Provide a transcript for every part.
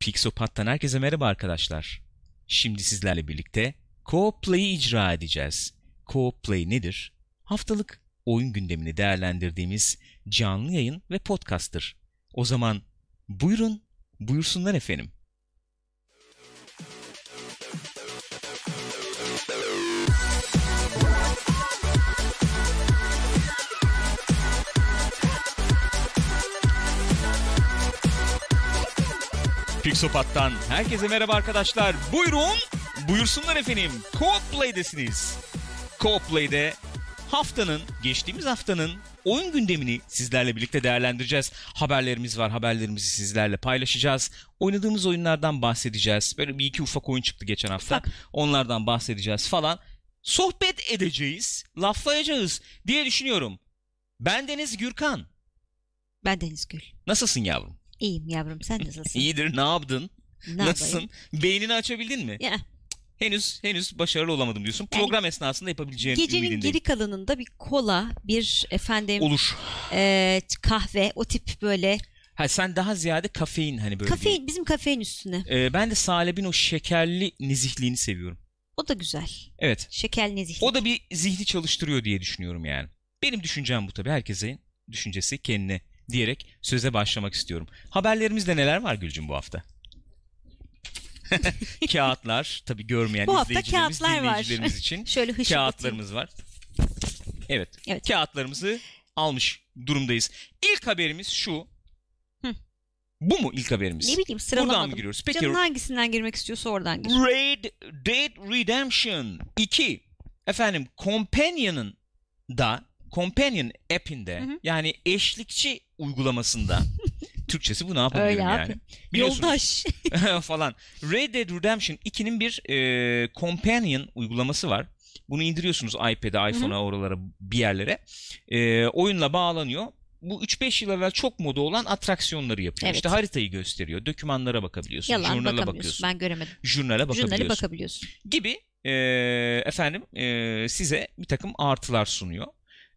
Pixopat'tan herkese merhaba arkadaşlar. Şimdi sizlerle birlikte Co-Play'i icra edeceğiz. Co-Play nedir? Haftalık oyun gündemini değerlendirdiğimiz canlı yayın ve podcast'tır. O zaman buyurun, buyursunlar efendim. Pixopat'tan herkese merhaba arkadaşlar. Buyurun, buyursunlar efendim. Co-Play'desiniz. Co-Play'de haftanın, geçtiğimiz haftanın oyun gündemini sizlerle birlikte değerlendireceğiz. Haberlerimiz var, haberlerimizi sizlerle paylaşacağız. Oynadığımız oyunlardan bahsedeceğiz. Böyle bir iki ufak oyun çıktı geçen hafta. Ufak. Onlardan bahsedeceğiz falan. Sohbet edeceğiz, laflayacağız diye düşünüyorum. Ben Deniz Gürkan. Ben Deniz Gül. Nasılsın yavrum? İyiyim yavrum sen nasılsın? İyidir, ne yaptın? Ne Nasılsın? yapayım? Beynini açabildin mi? Ya, Henüz henüz başarılı olamadım diyorsun. Yani Program esnasında yapabileceğin gecenin ümidindeyim. geri kalanında bir kola, bir efendim Olur. e, kahve, o tip böyle Ha sen daha ziyade kafein hani böyle. kafein bizim kafein üstüne. Ee, ben de salebin o şekerli nezihliğini seviyorum. O da güzel. Evet. Şeker nezihli. O da bir zihni çalıştırıyor diye düşünüyorum yani. Benim düşüncem bu tabii. Herkesin düşüncesi kendine diyerek söze başlamak istiyorum. Haberlerimizde neler var Gülcüm bu hafta? Kağıtlar tabii görmeyen Bu hafta izleyicilerimiz, var. dinleyicilerimiz için Şöyle kağıtlarımız var. Evet. Evet. Kağıtlarımızı almış durumdayız. İlk haberimiz şu. Hı. Bu mu ilk haberimiz? Ne bileyim sıralamadım. Buradan mı giriyoruz? Peki Canın hangisinden girmek istiyorsa oradan gir. Red Dead Redemption 2 efendim Companion'ın da Companion app'inde Hı hı. yani eşlikçi uygulamasında Türkçesi bu ne yapabilirim Öyle yani. abi. Yoldaş. falan. Red Dead Redemption 2'nin bir e, Companion uygulaması var. Bunu indiriyorsunuz iPad'e, iPhone'a, oralara bir yerlere. E, oyunla bağlanıyor. Bu 3-5 yıl evvel çok moda olan atraksiyonları yapıyor. Evet. İşte haritayı gösteriyor. Dokümanlara bakabiliyorsun. Yalan jurnala bakıyorsun. Ben göremedim. Jurnale bakabiliyorsun. Jurnale bakabiliyorsun. gibi e, efendim e, size bir takım artılar sunuyor.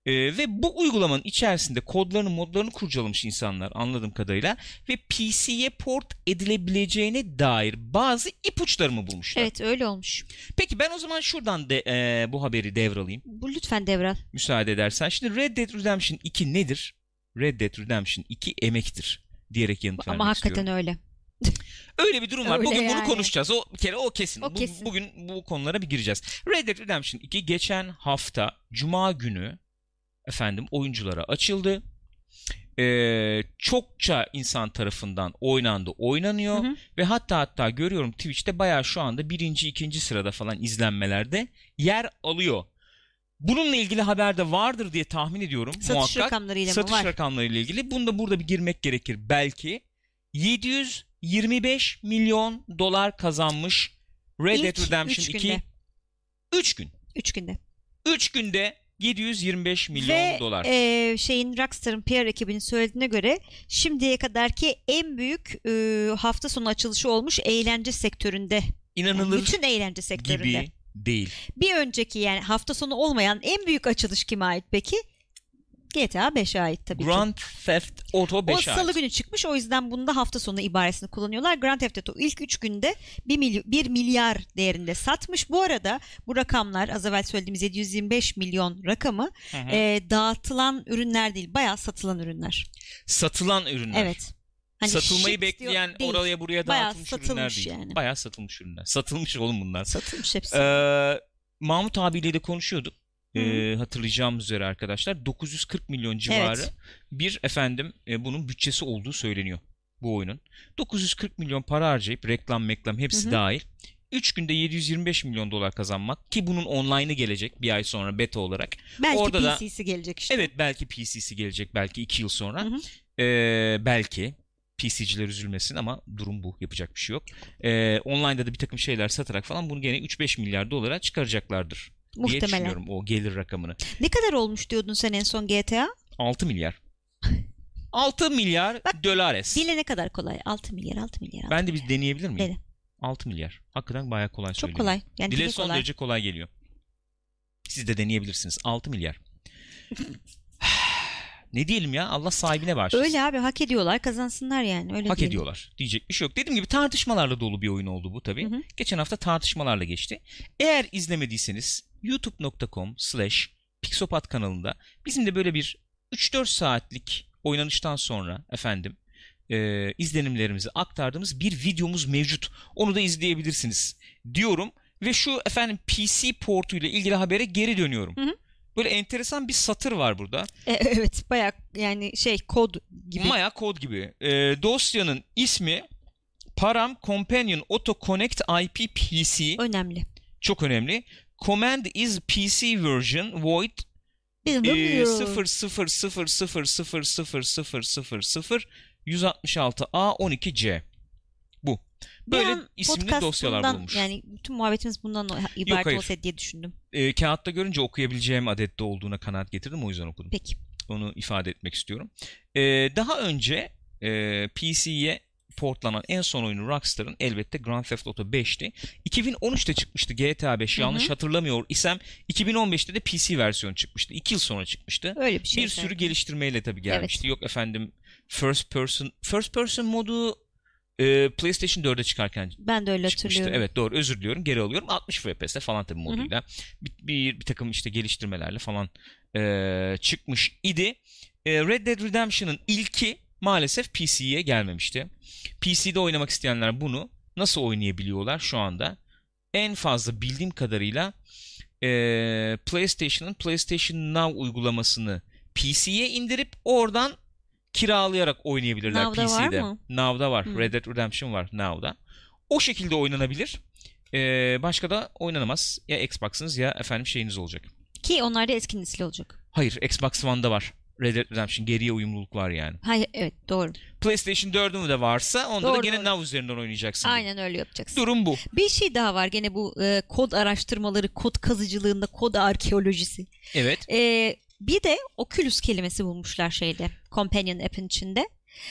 E, ve bu uygulamanın içerisinde kodlarını modlarını kurcalamış insanlar anladığım kadarıyla ve PC'ye port edilebileceğine dair bazı ipuçlarımı bulmuşlar. Evet öyle olmuş. Peki ben o zaman şuradan de, e, bu haberi devralayım Bu lütfen devral. müsaade edersen. Şimdi Red Dead Redemption 2 nedir? Red Dead Redemption 2 emektir diyerek yanıt vermek Ama hakikaten istiyorum. öyle. Öyle bir durum var. Öyle Bugün bunu yani. konuşacağız. O kere o kesin. O Bu- kesin. bugün bu konulara bir gireceğiz. Red Dead Redemption 2 geçen hafta Cuma günü efendim oyunculara açıldı. Ee, çokça insan tarafından oynandı, oynanıyor Hı hı. ve hatta hatta görüyorum Twitch'te bayağı şu anda birinci, ikinci sırada falan izlenmelerde yer alıyor. Bununla ilgili haber de vardır diye tahmin ediyorum. Satış muhakkak. rakamlarıyla Satış var? rakamlarıyla ilgili. Bunu da burada bir girmek gerekir belki. 725 milyon dolar kazanmış Red İlk Dead Redemption üç 2. günde. 3 gün. Üç günde. 3 günde 725 milyon Ve dolar. e, şeyin Rockstar'ın PR ekibinin söylediğine göre şimdiye kadarki en büyük e, hafta sonu açılışı olmuş eğlence sektöründe. Yani İnanılır bütün eğlence sektöründe. gibi değil. Bir önceki yani hafta sonu olmayan en büyük açılış kime ait peki? GTA 5'e ait tabii ki. Grand Theft Auto O 5'e salı ait. günü çıkmış o yüzden bunda hafta sonu ibaresini kullanıyorlar. Grand Theft Auto ilk 3 günde 1, mily- 1 milyar değerinde satmış. Bu arada bu rakamlar az evvel söylediğimiz 725 milyon rakamı Hı hı. e, dağıtılan ürünler değil bayağı satılan ürünler. Satılan ürünler. Evet. Hani Satılmayı bekleyen değil. oraya buraya Bayağı dağıtılmış ürünler satılmış değil. yani. Bayağı satılmış ürünler. Satılmış oğlum bunlar. satılmış hepsi. Ee, Mahmut abiyle de konuşuyorduk. Hı. Ee, hatırlayacağımız üzere arkadaşlar 940 milyon civarı Evet. bir efendim e, bunun bütçesi olduğu söyleniyor bu oyunun. 940 milyon para harcayıp reklam meklam hepsi Hı hı. dahil 3 günde 725 milyon dolar kazanmak ki bunun online'ı gelecek bir ay sonra beta olarak. Belki orada da- PC'si gelecek işte. Evet belki PC'si gelecek belki 2 yıl sonra. Hı hı. Ee, belki PC'ciler üzülmesin ama durum bu. Yapacak bir şey yok. Ee, online'da da bir takım şeyler satarak falan bunu gene 3-5 milyar dolara çıkaracaklardır diye Muhtemelen. düşünüyorum o gelir rakamını. Ne kadar olmuş diyordun sen en son GTA? 6 milyar. 6 milyar Bak, dolares. Dile ne kadar kolay? 6 milyar 6 milyar. Ben de bir deneyebilir miyim? Dene. 6 milyar. Hakikaten bayağı kolay Çok kolay. Yani Dile dili son kolay. derece kolay geliyor. Siz de deneyebilirsiniz. 6 milyar. Ne diyelim ya Allah sahibine bağışlasın. Öyle abi hak ediyorlar kazansınlar yani. Öyle Hak diyelim. ediyorlar. Diyecek bir şey yok. Dediğim gibi tartışmalarla dolu bir oyun oldu bu tabii. Hı hı. Geçen hafta tartışmalarla geçti. Eğer izlemediyseniz youtube.com slash pixopat kanalında bizim de böyle bir 3-4 saatlik oynanıştan sonra efendim e, izlenimlerimizi aktardığımız bir videomuz mevcut. Onu da izleyebilirsiniz diyorum. Ve şu efendim PC portuyla ilgili habere geri dönüyorum. Hı hı. Böyle enteresan bir satır var burada. E, evet bayağı yani şey kod gibi. Maya kod gibi. E, dosyanın ismi Param Companion Auto Connect IP PC. Önemli. Çok önemli command is PC version void e, 00000000000000000000000000000000000000000000000000000000000000000000000000000000000000000000000000000000000000000000000000000000000000000000000000000000000000000000000000000000000000000000000000000000000000000000000000000000000000000000000000000000000000000000000000000000000000000000000000000000000000000000000000000000000000000000000000000000000000000000000000000000000000000000000000000000000000000000000000000000000000000000000000000000000000000000000000000000000000000000000000000000000000000000000000000000000000000000000000000000000000000000000000000000000000000000000000000000000000000000000000000000000000000000000000000000000000000000000000000000000000000000000000000000000000000000000000000000000000000000000000000000000000000000000000000000000000000000000 portlanan en son oyunu Rockstar'ın elbette Grand Theft Auto 5'ti. 2013'te çıkmıştı GTA 5 Hı hı. yanlış hatırlamıyor isem 2015'te de PC versiyonu çıkmıştı. 2 yıl sonra çıkmıştı. Öyle bir şey. bir sürü geliştirmeyle tabii gelmişti. Yok efendim first person first person modu e, PlayStation 4'e çıkarken Ben de öyle çıkmıştı. hatırlıyorum. Evet doğru özür diliyorum geri alıyorum. 60 FPS'te falan tabii moduyla. Bir, bir, bir takım işte geliştirmelerle falan e, çıkmış idi. E, Red Dead Redemption'ın ilki maalesef PC'ye gelmemişti. PC'de oynamak isteyenler bunu nasıl oynayabiliyorlar şu anda? En fazla bildiğim kadarıyla e, PlayStation'ın PlayStation Now uygulamasını PC'ye indirip oradan kiralayarak oynayabilirler Now'da var PC'de. mı? Now'da var. Hmm. Red Dead Redemption var Now'da. O şekilde oynanabilir. Ee, başka da oynanamaz. Ya Xbox'ınız ya efendim şeyiniz olacak. Ki onlar da eski nesil olacak. Hayır Xbox One'da var. Red Dead Redemption geriye uyumluluk var yani. Hayır evet doğru. PlayStation 4'ün de varsa onda da Doğru, gene doğru. Now üzerinden oynayacaksın. Aynen öyle yapacaksın. Durum bu. Bir şey daha var gene bu e, kod araştırmaları, kod kazıcılığında, kod arkeolojisi. Evet. E, bir de Oculus kelimesi bulmuşlar şeyde. Companion app'in içinde.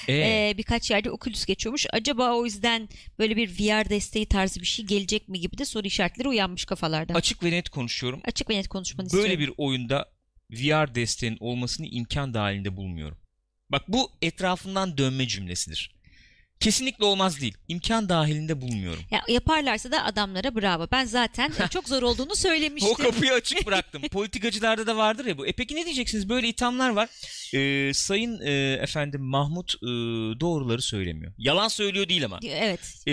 Ee, E, birkaç yerde Oculus geçiyormuş. Acaba o yüzden böyle bir VR desteği tarzı bir şey gelecek mi gibi de soru işaretleri uyanmış kafalarda. açık ve net konuşuyorum. Açık ve net konuşmanı Böyle istiyorum. bir oyunda VR desteğin olmasını imkan dahilinde bulmuyorum. Bak bu etrafından dönme cümlesidir. Kesinlikle olmaz değil. İmkan dahilinde bulmuyorum. Ya, yaparlarsa da adamlara bravo. Ben zaten çok zor olduğunu söylemiştim. O kapıyı açık bıraktım. Politikacılarda da vardır ya bu. E peki ne diyeceksiniz? Böyle ithamlar var. Ee, sayın e, efendim Mahmut e, doğruları söylemiyor. Yalan söylüyor değil ama. Evet. E,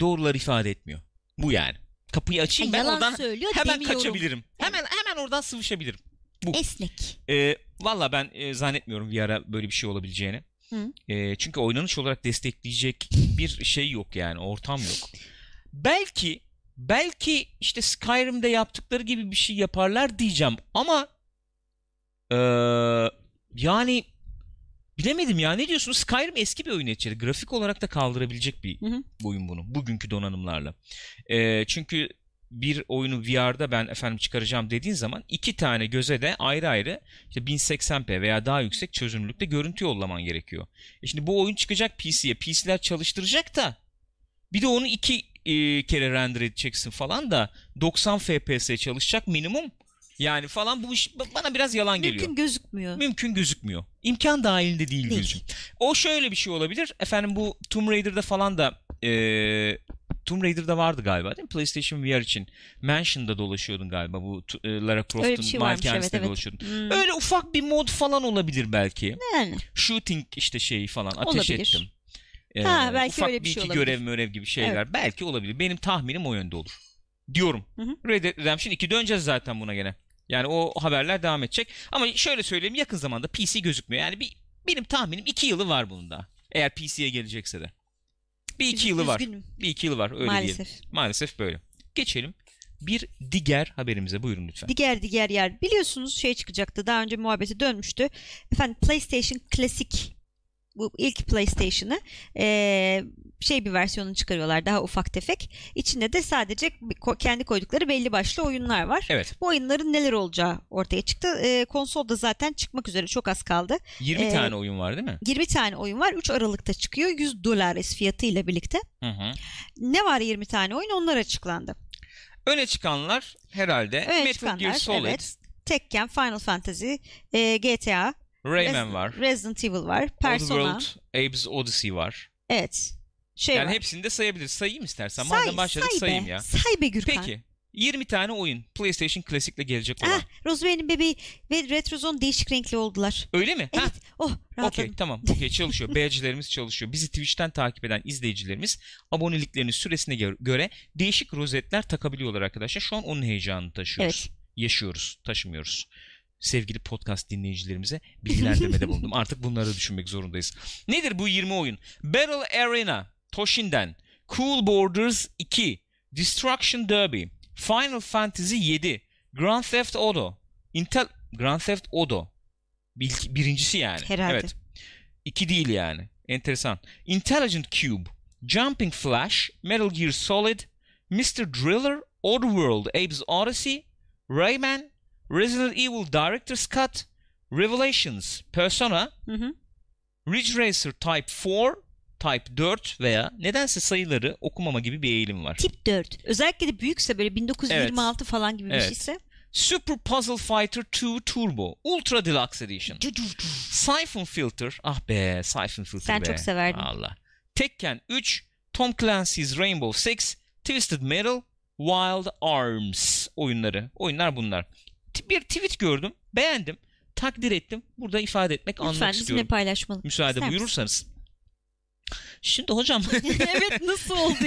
doğruları ifade etmiyor. Bu yani. Kapıyı açayım Ha, ben oradan söylüyor hemen demiyorum. kaçabilirim. Hemen hemen oradan sıvışabilirim. Bu. Esnek. E, Valla ben e, zannetmiyorum VR'a böyle bir şey olabileceğini. Hı. E, çünkü oynanış olarak destekleyecek bir şey yok yani ortam yok. Belki belki işte Skyrim'de yaptıkları gibi bir şey yaparlar diyeceğim ama e, yani bilemedim ya ne diyorsunuz Skyrim eski bir oyun neticede grafik olarak da kaldırabilecek bir Hı hı. oyun bunu bugünkü donanımlarla. E, çünkü bir oyunu VR'da ben efendim çıkaracağım dediğin zaman iki tane göze de ayrı ayrı işte 1080p veya daha yüksek çözünürlükte görüntü yollaman gerekiyor. E şimdi bu oyun çıkacak PC'ye. PC'ler çalıştıracak da bir de onu iki e, kere render edeceksin falan da 90 FPS çalışacak minimum. Yani falan bu iş ba- bana biraz yalan geliyor. Mümkün gözükmüyor. Mümkün gözükmüyor. İmkan dahilinde değil, Değil. Gülcüm. O şöyle bir şey olabilir. Efendim bu Tomb Raider'da falan da e, Tomb Raider'da vardı galiba değil mi? PlayStation VR için Mansion'da dolaşıyordun galiba. Bu e, Lara Croft'un şey evet malikanesinde evet. dolaşıyordun. Hmm, Öyle ufak bir mod falan olabilir belki. Yani. Shooting işte şeyi falan ateş Olabilir. ettim. Ee, Ha, belki ufak öyle bir bir şey iki olabilir. görev mörev gibi şeyler belki olabilir. Benim tahminim o yönde olur. Diyorum. Hı hı. Red Dead Redemption 2 döneceğiz zaten buna gene. Yani o haberler devam edecek. Ama şöyle söyleyeyim yakın zamanda PC gözükmüyor. Yani bir, benim tahminim 2 yılı var bunun da. Eğer PC'ye gelecekse de. Bir iki Üz- yılı var. üzgünüm. Bir iki yılı var öyle Maalesef. diyelim. Maalesef böyle. Geçelim bir diğer haberimize buyurun lütfen. Diğer diğer yer. Biliyorsunuz şey çıkacaktı. Daha önce muhabbeti dönmüştü. Efendim PlayStation Classic bu ilk PlayStation'ı eee, şey bir versiyonunu çıkarıyorlar daha ufak tefek. İçinde de sadece kendi koydukları belli başlı oyunlar var. Evet. Bu oyunların neler olacağı ortaya çıktı. Eee konsolda zaten çıkmak üzere çok az kaldı. 20 Ee, tane oyun var değil mi? 20 tane oyun var. 3 Aralık'ta çıkıyor. 100 dolar fiyatıyla birlikte. Hı hı. Ne var 20 tane oyun? Onlar açıklandı. Öne çıkanlar herhalde Öne Metal çıkanlar, Gear Solid, evet. Tekken, Final Fantasy, eee, GTA, Rayman Res- var. Resident Evil var. Persona. Oddworld, Abe's Odyssey var. Evet. Şey yani var. hepsini de sayabiliriz. Sayayım istersen. Say, Madem başladık say sayayım be. ya. Say be Gürkan. Peki. 20 tane oyun PlayStation Classic'le gelecek olan. Ah, Rosemary'nin bebeği ve Retrozone değişik renkli oldular. Öyle mi? Ha, Evet. Oh rahatladım. Okey tamam. Okey çalışıyor. Badge'lerimiz çalışıyor. Bizi Twitch'ten takip eden izleyicilerimiz aboneliklerinin süresine gö- göre değişik rozetler takabiliyorlar arkadaşlar. Şu an onun heyecanını taşıyoruz. Yaşıyoruz. Taşımıyoruz. Sevgili podcast dinleyicilerimize bilgilendirmede bulundum. Artık bunları düşünmek zorundayız. Nedir bu 20 oyun? Battle Arena, Toshin'den, Cool Borders 2, Destruction Derby, Final Fantasy 7, Grand Theft Auto, Intel Grand Theft Auto. Bir- birincisi yani. Herhalde. Evet. İki değil yani. Enteresan. Intelligent Cube, Jumping Flash, Metal Gear Solid, Mr. Driller, Oddworld, Abe's Odyssey, Rayman, Resident Evil Director's Cut, Revelations, Persona, Hı hı. Ridge Racer Type 4, Type 4 veya nedense sayıları okumama gibi bir eğilim var. Tip 4. Özellikle de büyükse böyle 1926 falan gibi bir Evet. şeyse. Super Puzzle Fighter 2 Turbo, Ultra Deluxe Edition, Siphon Filter, ah be Siphon Filter Sen be. çok severdin. Allah. Tekken 3, Tom Clancy's Rainbow Six, Twisted Metal, Wild Arms oyunları. Oyunlar bunlar. Bir tweet gördüm, beğendim, takdir ettim. Burada ifade etmek, anmak Lütfen bizimle istiyorum. paylaşmalı. Müsaade İster misin? Şimdi hocam evet nasıl oldu?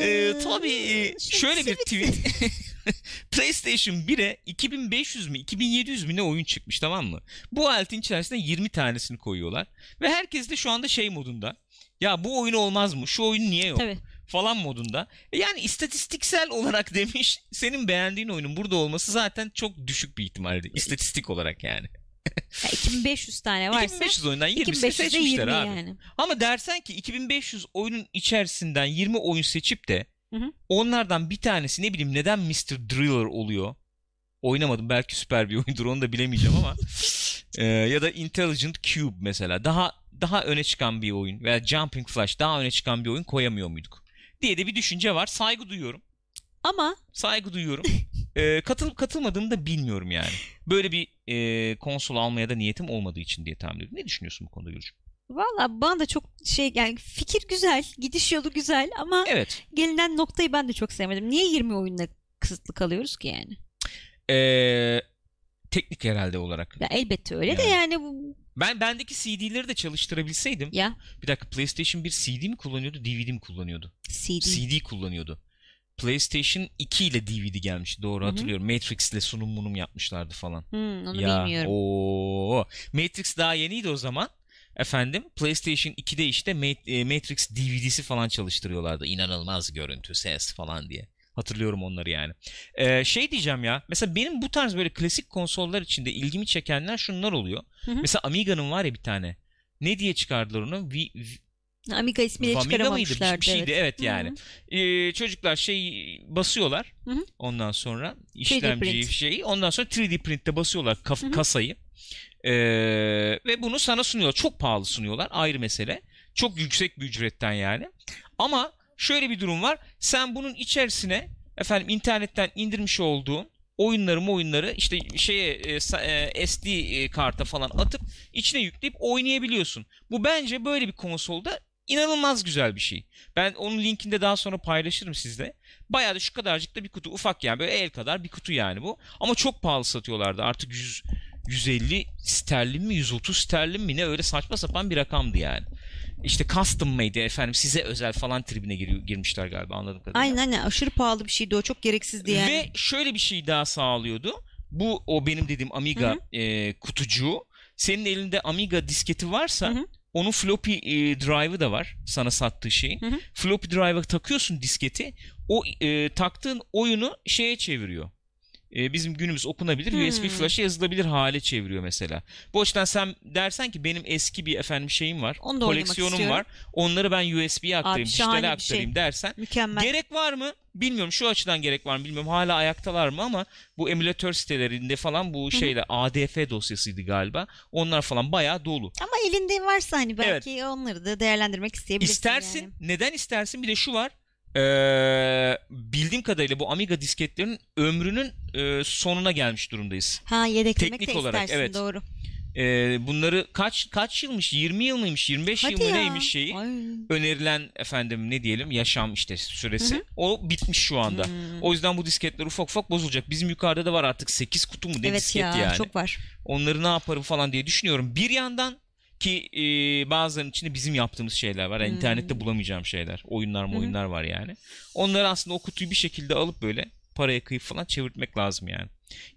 Ee, tabii e, Şey, şöyle bir tweet. PlayStation 1'e 2500 mi 2700 mi ne oyun çıkmış tamam mı? Bu aletin içerisine 20 tanesini koyuyorlar. Ve herkes de şu anda şey modunda. Ya bu oyun olmaz mı? Şu oyun niye yok? Tabii. Falan modunda. E Yani istatistiksel olarak demiş senin beğendiğin oyunun burada olması zaten çok düşük bir ihtimaldi. İstatistik olarak yani. Ya 2500 tane varsa 2500 oyundan 20'sini 2500'e seçmişler 20 abi. yani. Ama dersen ki 2500 oyunun içerisinden 20 oyun seçip de Hı hı. onlardan bir tanesi ne bileyim neden Mr. Driller oluyor? Oynamadım belki süper bir oyundur onu da bilemeyeceğim ama Ee, ya da Intelligent Cube mesela daha daha öne çıkan bir oyun veya Jumping Flash daha öne çıkan bir oyun koyamıyor muyduk? diye de bir düşünce var. Saygı duyuyorum. Ama Saygı duyuyorum. Ee, katılıp katılmadığımı da bilmiyorum yani. Böyle bir e, konsol almaya da niyetim olmadığı için diye tahmin ediyorum. Ne düşünüyorsun bu konuda Gülcüm? valla bana da çok şey yani fikir güzel, gidiş yolu güzel ama Evet. gelinen noktayı ben de çok sevmedim. Niye 20 oyunla kısıtlı kalıyoruz ki yani? Ee, teknik herhalde olarak. Ya elbette öyle de Yani. yani bu Ben bendeki CD'leri de çalıştırabilseydim. ya Bir dakika PlayStation 1 CD mi kullanıyordu, DVD mi kullanıyordu? CD. CD kullanıyordu. PlayStation 2 ile DVD gelmişti doğru Hı hı. hatırlıyorum. Matrix ile sunum munum yapmışlardı falan. Hmm, onu ya, bilmiyorum. Oo. Matrix daha yeniydi o zaman. Efendim PlayStation 2'de işte e, Matrix DVD'si falan çalıştırıyorlardı. İnanılmaz görüntü, ses falan diye. Hatırlıyorum onları yani. Ee, şey diyeceğim ya. Mesela benim bu tarz böyle klasik konsollar içinde ilgimi çekenler şunlar oluyor. Hı hı. Mesela Amiga'nın var ya bir tane. Ne diye çıkardılar onu? Vi, Vi- Amiga ismiyle Amiga mıydı? Bir, şey- çıkaramamışlardı. şeydi evet, Hı hı. yani. Ee, çocuklar şey basıyorlar. Hı hı. Ondan sonra işlemciyi print. şeyi. Ondan sonra 3D printte basıyorlar kaf- Hı hı. kasayı. Ee, ve bunu sana sunuyorlar. Çok pahalı sunuyorlar. Ayrı mesele. Çok yüksek bir ücretten yani. Ama şöyle bir durum var. Sen bunun içerisine efendim internetten indirmiş olduğun oyunları oyunları işte şeye e, sa- e, SD e, karta falan atıp içine yükleyip oynayabiliyorsun. Bu bence böyle bir konsolda inanılmaz güzel bir şey. Ben onun linkini de daha sonra paylaşırım sizle. Bayağı da şu kadarcık da bir kutu ufak yani böyle el kadar bir kutu yani bu. Ama çok pahalı satıyorlardı artık 100 150 sterlin mi 130 sterlin mi ne öyle saçma sapan bir rakamdı yani. İşte custom made efendim size özel falan tribine giriyor, girmişler galiba anladım kadarıyla. Aynen aynen aşırı pahalı bir şeydi o çok gereksizdi yani. Ve şöyle bir şey daha sağlıyordu. Bu o benim dediğim Amiga Hı e, kutucuğu. Senin elinde Amiga disketi varsa Hı hı. Onun floppy e, drive'ı da var sana sattığı şeyin. Hı hı. Floppy drive'a takıyorsun disketi. O e, taktığın oyunu şeye çeviriyor. E, bizim günümüz okunabilir Hmm. USB flash'a yazılabilir hale çeviriyor mesela. Bu açıdan sen dersen ki benim eski bir efendim şeyim var. Onu da koleksiyonum var. Onları ben USB'ye aktarayım, şahane dijitale bir şey. aktarayım dersen Mükemmel. Gerek var mı? Bilmiyorum şu açıdan gerek var mı bilmiyorum. Hala ayaktalar mı ama bu emülatör sitelerinde falan bu şeyle ADF dosyasıydı galiba. Onlar falan bayağı dolu. Ama elinde varsa hani belki onları da değerlendirmek isteyebilirsin İstersin. yani. Neden istersin? Bir de şu var. Ee, bildiğim kadarıyla bu Amiga disketlerin ömrünün e, sonuna gelmiş durumdayız. Ha yedeklemek Teknik de olarak, istersin evet. doğru. e, bunları kaç kaç yılmış 20 yıl mıymış 25 Hadi yıl mı ya. neymiş şeyi Ay. önerilen efendim ne diyelim yaşam işte süresi Hı hı. o bitmiş şu anda. Hmm. O yüzden bu disketler ufak ufak bozulacak. Bizim yukarıda da var artık 8 kutu mu ne evet disket ya yani. çok var. Onları ne yaparım falan diye düşünüyorum. Bir yandan ki e, bazılarının içinde bizim yaptığımız şeyler var. Yani Hmm. internette bulamayacağım şeyler. Oyunlar mı oyunlar var yani. Onları aslında o kutuyu bir şekilde alıp böyle paraya kıyıp falan çevirtmek lazım yani.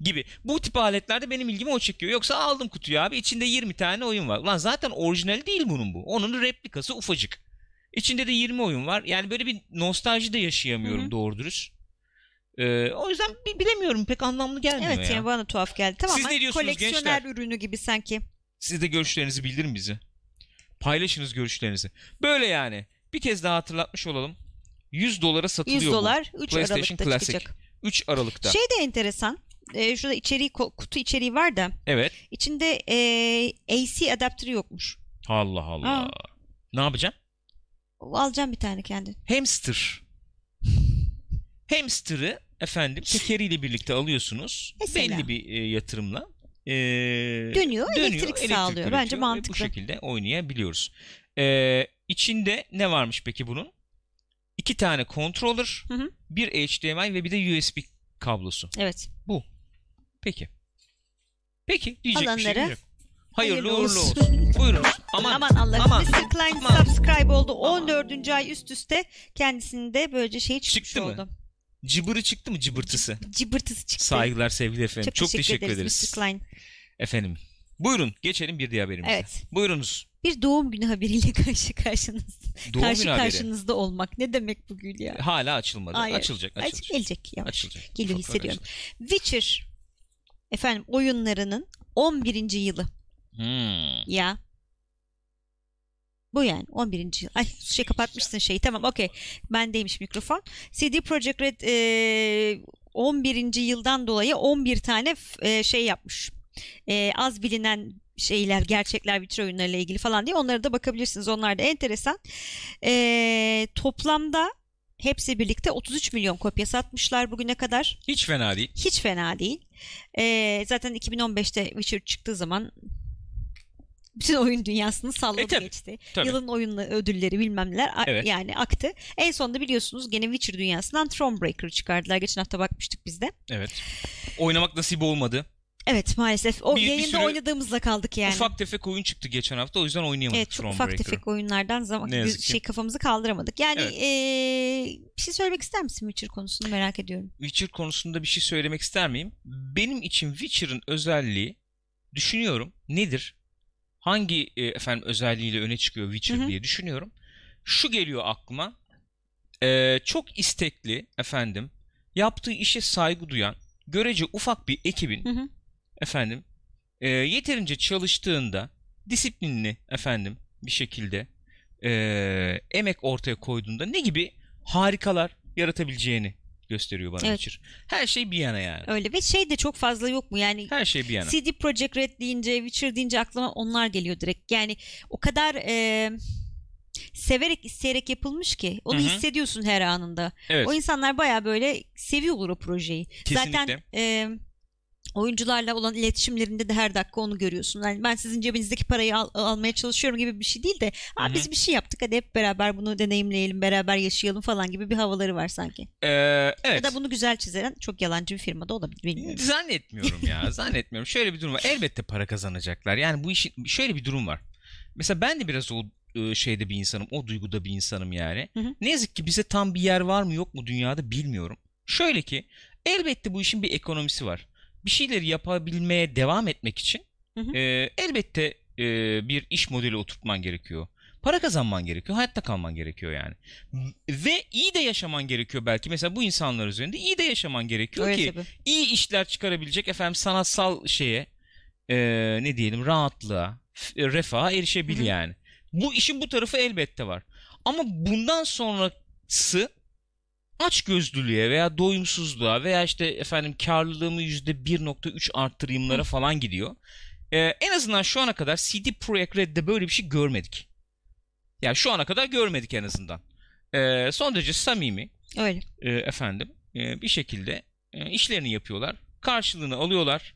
Gibi. Bu tip aletlerde benim ilgimi o çekiyor. Yoksa aldım kutuyu abi içinde 20 tane oyun var. Lan zaten orijinali değil bunun bu. Onun replikası ufacık. İçinde de 20 oyun var. Yani böyle bir nostalji de yaşayamıyorum Hı hı. doğru dürüst. Ee, o yüzden bi- bilemiyorum pek anlamlı gelmiyor Evet ya. yani bana tuhaf geldi. Tamam Siz ne diyorsunuz koleksiyoner gençler? ürünü gibi sanki. Siz de görüşlerinizi bildirin bizi. Paylaşınız görüşlerinizi. Böyle yani. Bir kez daha hatırlatmış olalım. 100 dolara satılıyor 100 bu. dolar 3 PlayStation Aralık'ta Classic. çıkacak. 3 Aralık'ta. Şey de enteresan. Ee, şurada içeriği kutu içeriği var da Evet. içinde ee, AC adaptörü yokmuş. Allah Allah. Aa. Ne yapacaksın? Alacağım bir tane kendin. Hamster. Hamster'ı efendim tekeriyle birlikte alıyorsunuz. Mesela. Belli bir e, yatırımla. E, Dönüyor, elektrik sağlıyor. üretiyor Bence mantıklı. Bu şekilde oynayabiliyoruz. E, içinde ne varmış peki bunun? İki tane controller, Hı hı. bir HDMI ve bir de USB kablosu. Evet. Peki. Peki diyecek bir şey yok. Hayırlı, hayırlı uğurlu olsun. olsun. Buyurunuz. Aman, Aman, Allah'ım. aman, Mr. Klein aman. subscribe oldu. 14. ay üst üste kendisinde böylece şey çıkmış Çıktı mı? Cıbırı çıktı mı cıbırtısı? Cıbırtısı çıktı. Saygılar sevgili efendim. Çok, teşekkür, ederiz. Mr. Klein. Efendim. Buyurun geçelim bir diğer haberimize. Evet. Buyurunuz. Bir doğum günü haberiyle karşı karşınız. Doğum karşı günü haberi. karşınızda olmak. Ne demek bu gül ya? Hala açılmadı. Hayır. Açılacak. Aç, Açılacak. gelecek yavaş. Açılacak. Geliyor ufak hissediyorum. Witcher efendim oyunlarının 11. yılı. açılacak. Hmm. Ya. Bu yani 11. yıl. Ay şey kapatmışsın şeyi. Tamam okey. Bendeymiş mikrofon. CD Projekt Red e, 11. yıldan dolayı 11 tane e, şey yapmış. E, az bilinen şeyler, gerçekler Witcher oyunlarıyla ilgili falan diye onlara da bakabilirsiniz. Onlar da enteresan. E, toplamda hepsi birlikte 33 milyon kopya satmışlar bugüne kadar. Hiç fena değil. Hiç fena değil. Ee, zaten 2015'te Witcher çıktığı zaman bütün oyun dünyasını salladı E, tabii, geçti. tabii. Yılın oyun ödülleri bilmem neler Evet. yani aktı. En sonunda biliyorsunuz gene Witcher dünyasından Thronebreaker çıkardılar. Geçen hafta bakmıştık biz de. Evet. Oynamak nasip olmadı. Evet maalesef o Bir- bir yayında sürü oynadığımızla kaldık yani. Ufak tefek oyun çıktı geçen hafta. O yüzden oynayamadık Evet çok ufak tefek oyunlardan zaman ki. şey kafamızı kaldıramadık. Yani Evet. ee, bir şey söylemek ister misin Witcher konusunu merak ediyorum. Witcher konusunda bir şey söylemek ister miyim? Benim için Witcher'ın özelliği düşünüyorum nedir? Hangi e, efendim özelliğiyle öne çıkıyor Witcher Hı hı. diye düşünüyorum. Şu geliyor aklıma. E, çok istekli efendim yaptığı işe saygı duyan görece ufak bir ekibin Hı hı. efendim e, yeterince çalıştığında disiplinli efendim bir şekilde e, emek ortaya koyduğunda ne gibi harikalar yaratabileceğini gösteriyor bana Evet. Witcher. Her şey bir yana yani. Öyle ve şey de çok fazla yok mu yani Her şey bir yana. CD Projekt Red deyince, Witcher deyince aklıma onlar geliyor direkt. Yani o kadar e, severek isteyerek yapılmış ki onu Hı hı. hissediyorsun her anında. Evet. O insanlar baya böyle seviyorlar o projeyi. Kesinlikle. Zaten e, oyuncularla olan iletişimlerinde de her dakika onu görüyorsun. Yani ben sizin cebinizdeki parayı al- almaya çalışıyorum gibi bir şey değil de Aa, biz bir şey yaptık hadi hep beraber bunu deneyimleyelim, beraber yaşayalım falan gibi bir havaları var sanki. Ee, evet. Ya da bunu güzel çizen çok yalancı bir firmada olabilir bilmiyorum. Zannetmiyorum ya. zannetmiyorum. Şöyle bir durum var. Elbette para kazanacaklar. Yani bu işin şöyle bir durum var. Mesela ben de biraz o e, şeyde bir insanım. O duyguda bir insanım yani. Hı hı. Ne yazık ki bize tam bir yer var mı yok mu dünyada bilmiyorum. Şöyle ki elbette bu işin bir ekonomisi var. Bir şeyleri yapabilmeye devam etmek için Hı hı. e, elbette e, bir iş modeli oturtman gerekiyor. Para kazanman gerekiyor. Hayatta kalman gerekiyor yani. Ve iyi de yaşaman gerekiyor belki. Mesela bu insanlar üzerinde iyi de yaşaman gerekiyor Öyle ki tabii. iyi işler çıkarabilecek efendim sanatsal şeye e, ne diyelim rahatlığa, refaha erişebil yani. Bu işin bu tarafı elbette var. Ama bundan sonrası açgözlülüğe veya doyumsuzluğa veya işte efendim karlılığımı %1.3 arttırayımlara falan gidiyor. E, en azından şu ana kadar CD Projekt Red'de böyle bir şey görmedik. Yani şu ana kadar görmedik en azından. E, son derece samimi, Öyle. e, efendim e, bir şekilde e, işlerini yapıyorlar. Karşılığını alıyorlar.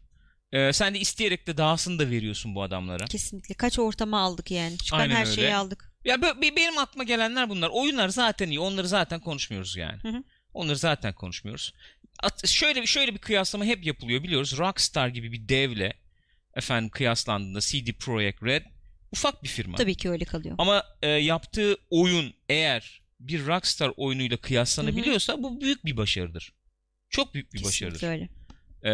Ee, sen de isteyerek de dahasını da veriyorsun bu adamlara. Kesinlikle. Kaç ortama aldık yani. Çıkan Aynen her öyle. şeyi aldık. Ya benim aklıma gelenler bunlar. Oyunlar zaten iyi. Onları zaten konuşmuyoruz yani. Hı hı. Onları zaten konuşmuyoruz. At- şöyle bir şöyle bir kıyaslama hep yapılıyor biliyoruz. Rockstar gibi bir devle efendim kıyaslandığında CD Projekt Red ufak bir firma. Tabii ki öyle kalıyor. Ama e, yaptığı oyun eğer bir Rockstar oyunuyla kıyaslanabiliyorsa bu büyük bir başarıdır. Çok büyük bir Kesinlikle başarıdır. öyle. Ee,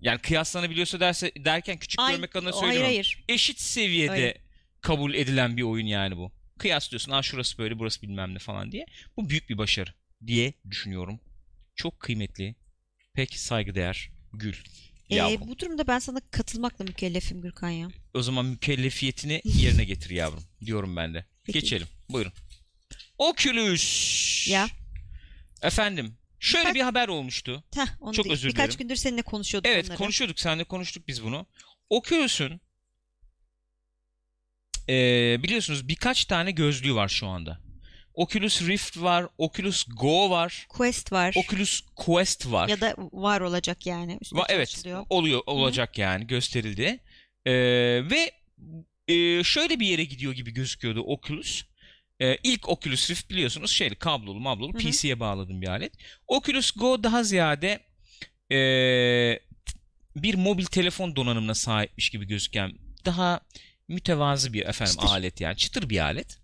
yani kıyaslanabiliyorsa derse derken küçük Ay- görmek adına hayır söylüyorum. hayır. Eşit seviyede Öyle. Kabul edilen bir oyun yani bu. Kıyaslıyorsun. Aa şurası böyle, burası bilmem ne falan diye. Bu büyük bir başarı diye düşünüyorum. Çok kıymetli. Pek saygıdeğer Gül. Ee, bu durumda ben sana katılmakla mükellefim Gürkan ya. O zaman mükellefiyetini yerine getir yavrum. Diyorum ben de. Peki. Geçelim. Buyurun. Oculus. Ya. Efendim. Şöyle Birkaç- bir haber olmuştu. Heh, onu Çok değil. özür Birkaç dilerim. gündür seninle konuşuyorduk Evet onları. konuşuyorduk. Seninle konuştuk biz bunu. Oculus'un eee, biliyorsunuz birkaç tane gözlüğü var şu anda. Oculus Rift var. Oculus Go var. Quest var. Oculus Quest var. Ya da var olacak yani. Va- evet oluyor olacak yani gösterildi. Ee, ve e, şöyle bir yere gidiyor gibi gözüküyordu Oculus. Ee, ilk Oculus Rift biliyorsunuz şeyli kablolu mablolu Hı hı. PC'ye bağladığım bir alet. Oculus Go daha ziyade e, bir mobil telefon donanımına sahipmiş gibi gözüken daha mütevazı bir efendim Çıtır. alet yani çıtır bir alet.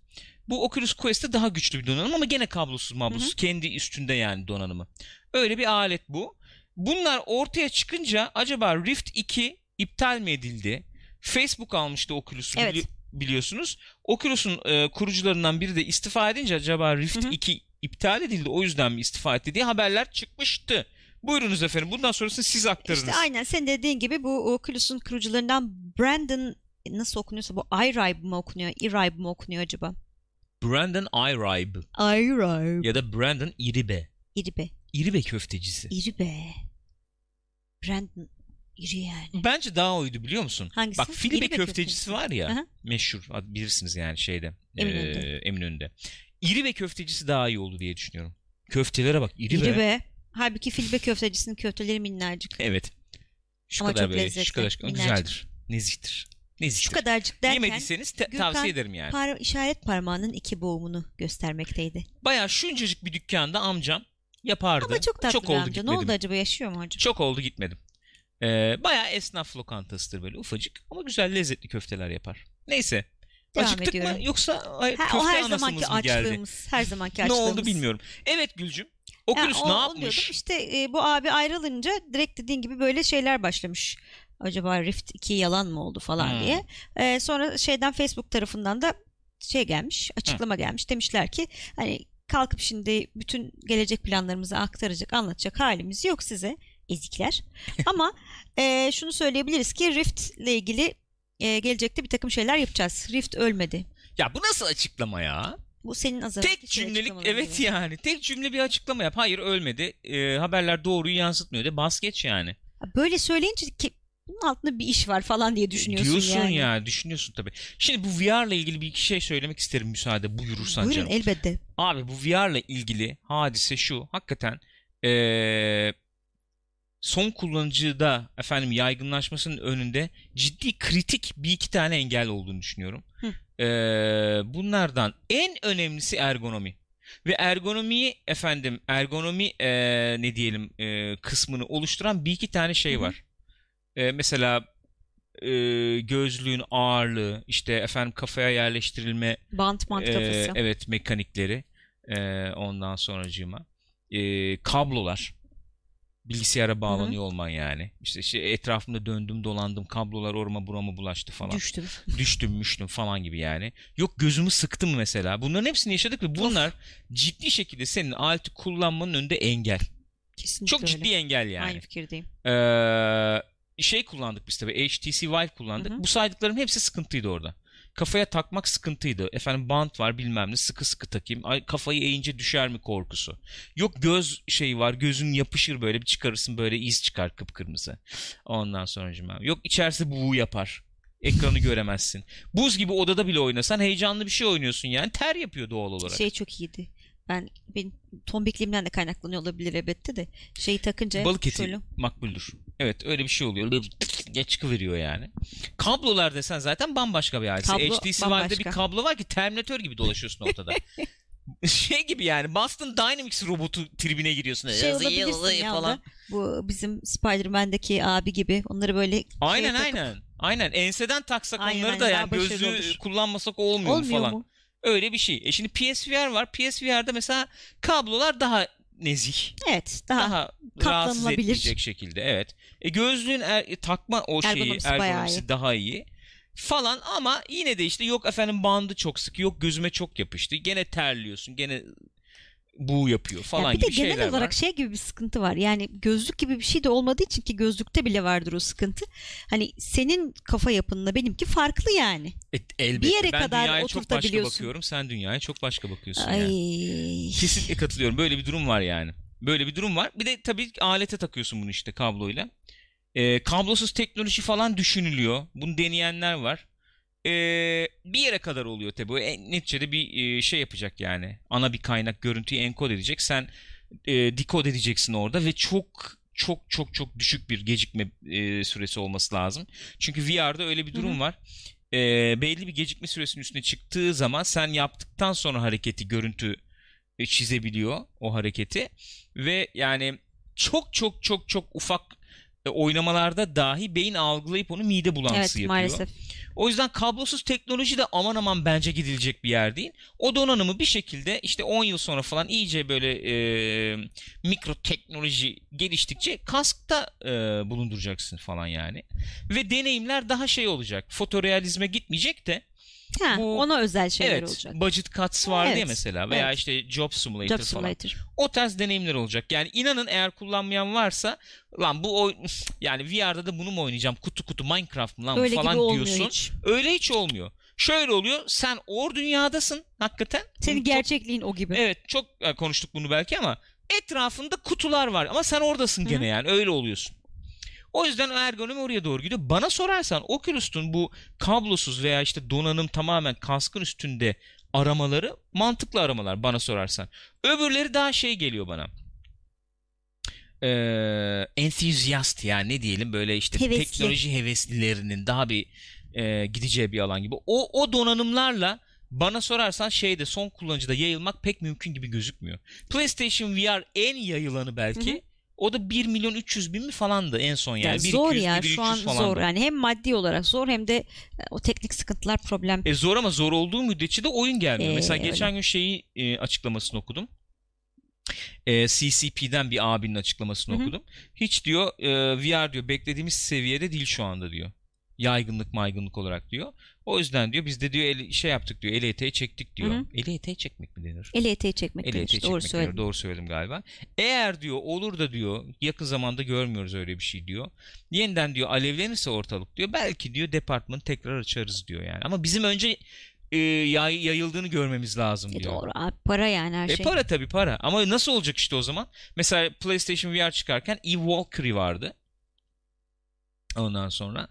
Bu Oculus Quest'te daha güçlü bir donanım ama gene kablosuz mablosuz kendi üstünde yani donanımı. Öyle bir alet bu. Bunlar ortaya çıkınca acaba Rift 2 iptal mi edildi? Facebook almıştı Oculus'u Evet. bili- biliyorsunuz. Oculus'un e, kurucularından biri de istifa edince acaba Rift Hı hı. 2 iptal edildi o yüzden mi istifa etti diye haberler çıkmıştı. Buyurunuz efendim. Bundan sonrasını siz aktarınız. İşte aynen sen dediğin gibi bu Oculus'un kurucularından Brandon nasıl okunuyorsa bu iRibe mı okunuyor? iRibe mi okunuyor acaba? Brandon Iribe iRibe. ya da Brandon Iribe. İri be. İribe köftecisi. İri be. Brandon iri yani. Bence daha oydu biliyor musun? Hangisi? Bak Filibe İribe köftecisi köftecisi. var ya. Aha. Meşhur. Bilirsiniz yani şeyde. Eminönü'nde. eee, Eminönü'nde. İribe köftecisi daha iyi oldu diye düşünüyorum. Köftelere bak. İri, İri be. be. Halbuki Filibe köftecisinin köfteleri minnacık. Evet. Şu Ama kadar çok böyle. lezzetli, Şu kadar. minnacık. Güzeldir. Nezihtir. Nezihtir. Şu kadarcık derken Yemediyseniz te- Gürkan tavsiye ederim yani. par- işaret parmağının iki boğumunu göstermekteydi. Bayağı şuncacık bir dükkanda amcam yapardı. Ama çok tatlı çok bir oldu amca. Ne gitmedim. oldu acaba yaşıyor mu acaba? Çok oldu gitmedim. Ee, bayağı esnaf lokantasıdır böyle ufacık ama güzel lezzetli köfteler yapar. Neyse. Devam Acıktık ediyorum. mı yoksa ay, Ha, köfte her anasımız zamanki mı geldi? açlığımız. Her zamanki Ne açlığımız. oldu bilmiyorum. Evet Gülcüm. Oculus o- ne yapmış? diyordum. İşte e, bu abi ayrılınca direkt dediğin gibi böyle şeyler başlamış. Acaba Rift 2 yalan mı oldu falan Hmm. diye. E, sonra şeyden Facebook tarafından da şey gelmiş, açıklama gelmiş. Demişler ki hani kalkıp şimdi bütün gelecek planlarımızı aktaracak, anlatacak halimiz yok size ezikler. Ama e, şunu söyleyebiliriz ki Rift ile ilgili e, gelecekte bir takım şeyler yapacağız. Rift ölmedi. Ya bu nasıl açıklama ya? Bu senin az Tek cümlelik evet gibi. yani. Tek cümle bir açıklama yap. Hayır ölmedi. Ee, haberler doğruyu yansıtmıyor de bas geç yani. Böyle söyleyince ki bunun altında bir iş var falan diye düşünüyorsun Diyorsun yani. ya düşünüyorsun tabii. Şimdi bu VR ile ilgili bir iki şey söylemek isterim müsaade buyurursan Buyurun canım. elbette. Abi bu VR ile ilgili hadise şu. Hakikaten ee, son kullanıcıda efendim yaygınlaşmasının önünde ciddi kritik bir iki tane engel olduğunu düşünüyorum. Hı. Ee, bunlardan en önemlisi ergonomi. Ve ergonomiyi efendim ergonomi ee, ne diyelim ee, kısmını oluşturan bir iki tane şey hı. var. Ee, mesela ee, gözlüğün ağırlığı, işte efendim kafaya yerleştirilme Bant mant ee, kafası. evet mekanikleri ee, ondan sonracığıma ee, kablolar bilgisayara bağlanıyor olman yani işte şey, etrafımda döndüm dolandım kablolar orama burama bulaştı falan Düştüm. düştüm müştüm falan gibi yani yok gözümü sıktım mesela bunların hepsini yaşadık ve bunlar ciddi şekilde senin aleti kullanmanın önünde engel Kesinlikle çok öyle. ciddi engel yani Aynı fikirdeyim. ee, şey kullandık biz tabii HTC Vive kullandık. Hı hı. Bu saydıklarım hepsi sıkıntıydı orada. Kafaya takmak sıkıntıydı. Efendim bant var bilmem ne sıkı sıkı takayım. Ay, kafayı eğince düşer mi korkusu. Yok göz şeyi var gözün yapışır böyle bir çıkarırsın böyle iz çıkar kıpkırmızı. Ondan sonra yok içerisi buğu yapar. Ekranı göremezsin. Buz gibi odada bile oynasan heyecanlı bir şey oynuyorsun yani ter yapıyor doğal olarak. Şey çok iyiydi. Ben benim tombikliğimden de kaynaklanıyor olabilir elbette de. Şeyi takınca Balık eti şöyle- makbuldür. Evet öyle bir şey oluyor. Geç çıkıveriyor yani. Kablolar desen zaten bambaşka bir hadise. Kablo HTC Vive'de bir kablo var ki Terminator gibi dolaşıyorsun ortada. şey gibi yani Boston Dynamics robotu tribine giriyorsun. şey olabilirsin ya da bu bizim Spider-Man'deki abi gibi onları böyle Aynen takıp- aynen. Aynen enseden taksak Aynen, onları aynen, da yani gözlüğü olur. kullanmasak olmuyor, mu Olmuyor falan. mu? Öyle bir şey. E şimdi PSVR var. PSVR'da mesela kablolar daha nezih. Evet daha, Daha, rahatsız etmeyecek şekilde. Evet. E gözlüğün er- e, takma o şeyi Ergonomisi ergonomisi daha iyi. Falan ama yine de işte yok efendim bandı çok sıkı yok gözüme çok yapıştı. Gene terliyorsun. Gene bu yapıyor Ya falan bir de gibi genel şeyler olarak var. şey gibi bir sıkıntı var. Yani gözlük gibi bir şey de olmadığı için ki gözlükte bile vardır o sıkıntı. Hani senin kafa yapınla benimki farklı yani. E, elbette. bir yere ben kadar dünyaya çok başka bakıyorum. Sen dünyaya çok başka bakıyorsun Ay. yani. Kesinlikle katılıyorum. Böyle bir durum var yani. Böyle bir durum var. Bir de tabii alete takıyorsun bunu işte kabloyla. Ee, kablosuz teknoloji falan düşünülüyor. Bunu deneyenler var. Ee, bir yere kadar oluyor tabii. O en- neticede bir e, şey yapacak yani. Ana bir kaynak görüntüyü enkod edecek. Sen e, dekod edeceksin orada ve çok çok çok çok düşük bir gecikme e, süresi olması lazım. Çünkü VR'da öyle bir durum Hı hı. var. Ee, belli bir gecikme süresinin üstüne çıktığı zaman sen yaptıktan sonra hareketi görüntü e, çizebiliyor o hareketi ve yani çok çok çok çok ufak e, oynamalarda dahi beyin algılayıp onu mide bulantısı Evet yapıyor. maalesef. O yüzden kablosuz teknoloji de aman aman bence gidilecek bir yer değil. O donanımı bir şekilde işte 10 yıl sonra falan iyice böyle e, mikro teknoloji geliştikçe kaskta e, bulunduracaksın falan yani. Ve deneyimler daha şey olacak. Fotorealizme gitmeyecek de Ha, Bu- ona özel şeyler evet olacak. budget cuts var diye Evet, mesela veya evet. işte job simulator Job falan. Simulator. O tarz deneyimler olacak. Yani inanın eğer kullanmayan varsa lan bu oy yani VR'da da bunu mu oynayacağım? Kutu kutu Minecraft mı lan Öyle falan diyorsun. hiç. Öyle hiç olmuyor. Şöyle oluyor. Sen or dünyadasın hakikaten. Senin çok- gerçekliğin o gibi. Evet çok e, konuştuk bunu belki ama etrafında kutular var ama sen oradasın gene Hı. yani öyle oluyorsun. O yüzden ergonomi oraya doğru gidiyor. Bana sorarsan Oculus'un bu kablosuz veya işte donanım tamamen kaskın üstünde aramaları mantıklı aramalar bana sorarsan. Öbürleri daha şey geliyor bana. Ee, enthusiast yani ne diyelim böyle işte Hevesli. teknoloji heveslilerinin daha bir e, gideceği bir alan gibi. O, o donanımlarla bana sorarsan şeyde son kullanıcıda yayılmak pek mümkün gibi gözükmüyor. PlayStation VR en yayılanı belki. Hı hı. O da 1 milyon 300 bin mi falandı en son yani. Ya 1, zor 200, ya 1, şu an 300 falandı. zor yani hem maddi olarak zor hem de e, o teknik sıkıntılar problem. E zor ama zor olduğu müddetçe de oyun gelmiyor. Ee, Mesela öyle. geçen gün şeyi e, açıklamasını okudum. E, CCP'den bir abinin açıklamasını Hı hı. okudum. Hiç diyor e, VR diyor beklediğimiz seviyede değil şu anda diyor. Yaygınlık maygınlık olarak diyor. O yüzden diyor biz de diyor el, şey yaptık diyor. Eli eteği çektik diyor. Hı hı. Eli eteği çekmek mi denir? Eli eteği çekmek Eli eteği Doğru çekmek söyledin. denir. Doğru söyledim galiba. Eğer diyor olur da diyor yakın zamanda görmüyoruz öyle bir şey diyor. Yeniden diyor alevlenirse ortalık diyor. Belki diyor departmanı tekrar açarız diyor yani. Ama bizim önce e, yay- yayıldığını görmemiz lazım E diyor. doğru abi para yani her E şey. para tabii para. Ama nasıl olacak işte o zaman? Mesela PlayStation VR çıkarken Eve Valkyrie vardı. Ondan sonra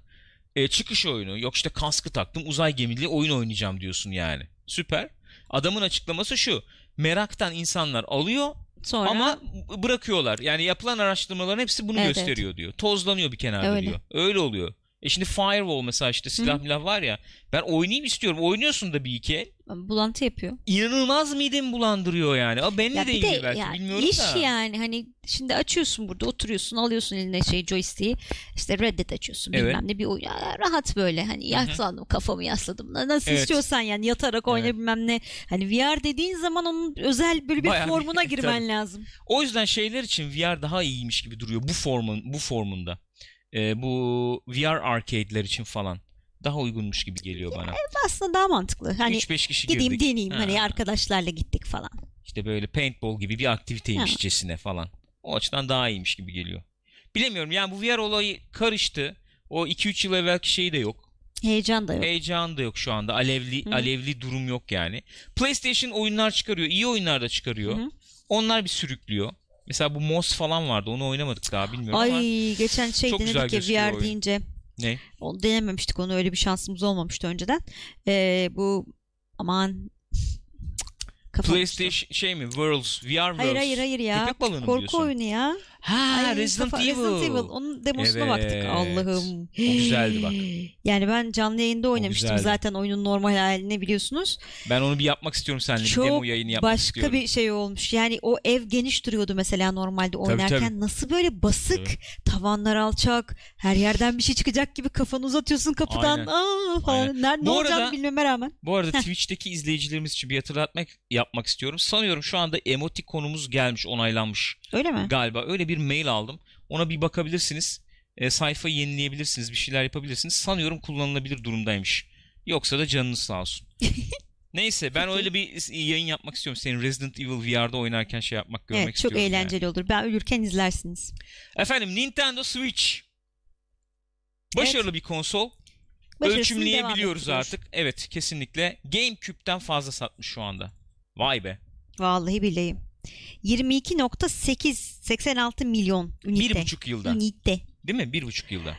e, çıkış oyunu. Yok işte kaskı taktım uzay gemili oyun oynayacağım diyorsun yani. Süper. Adamın açıklaması şu. Meraktan insanlar alıyor Sonra ama bırakıyorlar. Yani yapılan araştırmaların hepsi bunu Evet, gösteriyor diyor. Tozlanıyor bir kenarda Öyle. diyor. Öyle oluyor. E şimdi Firewall mesela işte silah milah var ya. Ben oynayayım istiyorum. Oynuyorsun da bir iki bulantı yapıyor. İnanılmaz midemi bulandırıyor yani. Ama benimle Ya de ilgili belki ya bilmiyorum iş da. yani hani şimdi açıyorsun burada oturuyorsun alıyorsun eline şey joystick'i işte Red Dead açıyorsun Evet. bilmem ne bir oyun Ya rahat böyle hani yaslandım kafamı yasladım Na- nasıl Evet. istiyorsan yani yatarak oyna Evet. bilmem ne hani VR dediğin zaman onun özel böyle bir Bayağı bir- formuna girmen lazım. O yüzden şeyler için VR daha iyiymiş gibi duruyor bu formun bu formunda. Ee, bu VR arcade'ler için falan daha uygunmuş gibi geliyor bana. Aslında daha mantıklı. Hani 3-5 kişi gideyim girdik. deneyeyim Ha. hani arkadaşlarla gittik falan. İşte böyle paintball gibi bir aktiviteymişcesine Ha. falan. O açıdan daha iyiymiş gibi geliyor. Bilemiyorum yani bu VR olayı karıştı. O 2-3 yıl evvelki şey de yok. Heyecan da yok. Heyecan da yok şu anda. Alevli Hı. alevli durum yok yani. PlayStation oyunlar çıkarıyor. iyi oyunlar da çıkarıyor. Hı. Onlar bir sürüklüyor. Mesela bu Moss falan vardı. Onu oynamadık daha bilmiyorum ama. Ay geçen şey çok denedik ya VR oyun. deyince. Ne? Onu denememiştik onu öyle bir şansımız olmamıştı önceden. Ee, bu aman PlayStation şey mi? Worlds, VR Worlds. Hayır hayır hayır ya. Köpek balığını Korku oyunu ya. Ha Ay, Resident, kafa- Evil. Resident Evil. Onun demosuna Evet. baktık. Allah'ım. O güzeldi bak. Yani ben canlı yayında oynamıştım zaten oyunun normal halini biliyorsunuz. Ben onu bir yapmak istiyorum seninle. Çok bir demo yayını yapmak başka istiyorum. bir şey olmuş. Yani o ev geniş duruyordu mesela normalde oynarken. tabii. Nasıl böyle basık, Tabii. tavanlar alçak, her yerden bir şey çıkacak gibi kafanı uzatıyorsun kapıdan. Aynen. Aa falan. Aynen. Nerede ne Bu olacağını arada- bilmeme rağmen. Bu arada Twitch'teki izleyicilerimiz için bir hatırlatmak yapmak istiyorum. Sanıyorum şu anda emotikonumuz gelmiş, onaylanmış Öyle mi? galiba. Öyle bir mail aldım. Ona bir bakabilirsiniz. E, sayfayı yenileyebilirsiniz, bir şeyler yapabilirsiniz. Sanıyorum kullanılabilir durumdaymış. Yoksa da canınız sağ olsun. Neyse ben Peki. öyle bir yayın yapmak istiyorum. Senin Resident Evil VR'da oynarken şey yapmak, görmek evet çok istiyorum. yani. eğlenceli olur. Ben ölürken izlersiniz. Efendim Nintendo Switch. Başarılı bir konsol. Ölçümleyebiliyoruz artık. Evet kesinlikle. GameCube'den fazla satmış şu anda. Vay be. Vallahi billahi. 22.8 86 milyon ünite. Bir buçuk yılda. Ünite. Değil mi? Bir buçuk yılda.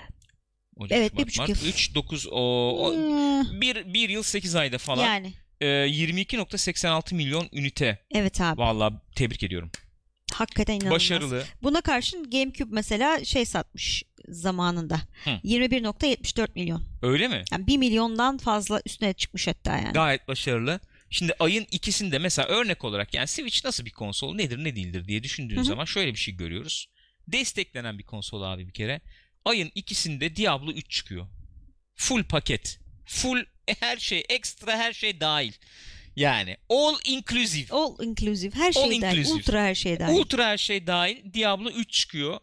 Ocak, Evet, Şubat, bir buçuk Mart, yıl. 3, 9, o, o- Hmm, bir, bir yıl 8 ayda falan. Yani Ee, 22.86 milyon ünite. evet abi. Vallahi tebrik ediyorum. Hakikaten inanılmaz. Başarılı. Buna karşın GameCube mesela şey satmış zamanında. Hı. 21.74 milyon. Öyle mi? Yani 1 milyondan fazla üstüne çıkmış hatta yani. Gayet başarılı. Şimdi ayın ikisinde mesela örnek olarak yani Switch nasıl bir konsol nedir ne değildir diye düşündüğün Hı hı. zaman şöyle bir şey görüyoruz. Desteklenen bir konsol abi bir kere. Ayın ikisinde Diablo 3 çıkıyor. Full paket. Full her şey ekstra her şey dahil. Yani all inclusive. All inclusive. Her şey All dahil. inclusive. Ultra her şey dahil. Ultra her şey dahil. Diablo 3 çıkıyor.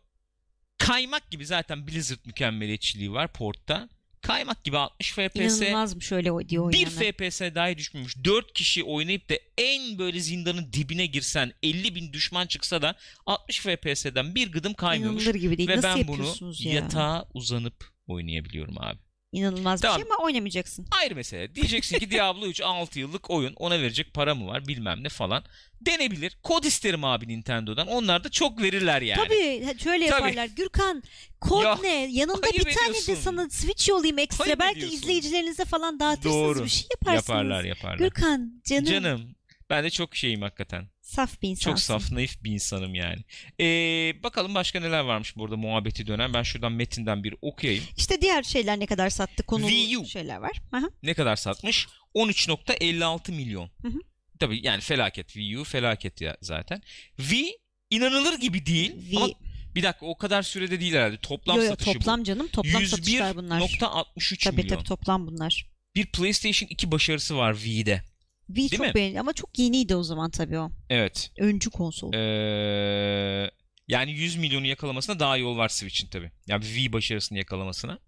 Kaymak gibi zaten Blizzard mükemmeliyetçiliği var portta. Kaymak gibi 60 FPS. İnanılmazmış öyle o Bir oynayanlar. FPS dahi düşmemiş. 4 kişi oynayıp da en böyle zindanın dibine girsen 50 bin düşman çıksa da 60 FPS'den bir gıdım kaymıyormuş. İnanılır gibi değil. Ve Nasıl ben bunu ya? yatağa uzanıp oynayabiliyorum abi. İnanılmaz Tamam. bir şey ama oynamayacaksın. Ayrı mesele. Diyeceksin ki Diablo 3 6 yıllık oyun. Ona verecek para mı var bilmem ne falan. Denebilir. Kod isterim abi Nintendo'dan. Onlar da çok verirler yani. Tabii şöyle Tabii. yaparlar. Gürkan kod Ya, ne? Yanında bir tane ediyorsun. de sana Switch yollayayım ekstra. Ayıp Belki ediyorsun. izleyicilerinize falan dağıtırsınız Doğru. bir şey yaparsınız. Yaparlar yaparlar. Gürkan canım. Canım. Ben de çok şeyim hakikaten. Saf bir insansın. Çok saf, naif bir insanım yani. Ee, bakalım başka neler varmış burada muhabbeti dönen. Ben şuradan metinden bir okuyayım. İşte diğer şeyler ne kadar sattı konulu Wii U. şeyler var. Aha. Ne kadar satmış? 13.56 milyon. Hı hı. Tabii yani felaket. Wii U felaket ya zaten. Wii inanılır gibi değil. Wii- Ama bir dakika o kadar sürede değil herhalde. Toplam Yo, yo, satışı toplam canım bu. toplam satışlar bunlar. 101.63 Tabii milyon. tabii toplam bunlar. Bir PlayStation 2 başarısı var Wii'de. Wii Değil çok mi? beğenildi ama çok yeniydi o zaman tabii o. Evet. Öncü konsol. Ee, yani 100 milyonu yakalamasına daha yol var Switch'in tabi. Yani Wii başarısını yakalamasına.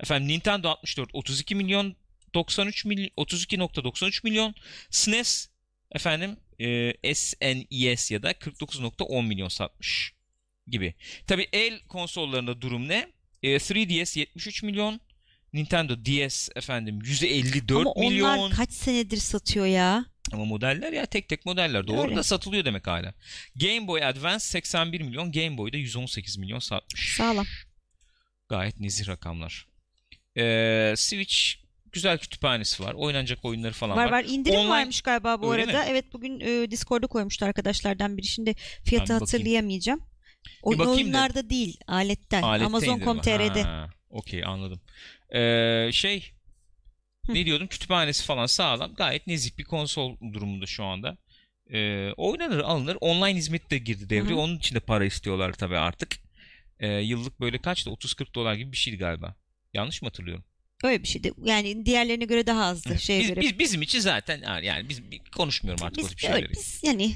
Efendim Nintendo 64 32 milyon 93 milyon 32.93 milyon SNES efendim e, SNES ya da 49.10 milyon satmış gibi. Tabi el konsollarında durum ne? E, 3DS 73 milyon Nintendo DS efendim 154 ama milyon. onlar kaç senedir satıyor ya? Ama modeller ya tek tek modeller. Doğru Öyle. da satılıyor demek hala. Game Boy Advance 81 milyon. Game Boy'da 118 milyon satmış. Sağlam. Gayet nezih rakamlar. Ee, Switch güzel kütüphanesi var. Oynanacak oyunları falan var. Var var indirim Online- varmış galiba bu Öyle arada. mi? Evet bugün e, Discord'da koymuştu arkadaşlardan biri. Şimdi fiyatı bakayım. hatırlayamayacağım. Oyun oyunlarda değil, aletten. Alette Amazon.com.tr'de. Okey anladım. Ee, şey ne diyordum kütüphanesi falan sağlam. Gayet nezih bir konsol durumunda şu anda. Ee, oynanır alınır. Online hizmet de girdi devreye. Onun için de para istiyorlar tabii artık. Ee, yıllık böyle kaçtı? 30-40 dolar gibi bir şeydi galiba. Yanlış mı hatırlıyorum? Öyle bir şeydi. Yani diğerlerine göre daha azdı. Şeye Biz, göre. biz- bizim için zaten yani biz konuşmuyorum artık o biz, tip şeyleri. öyle, biz yani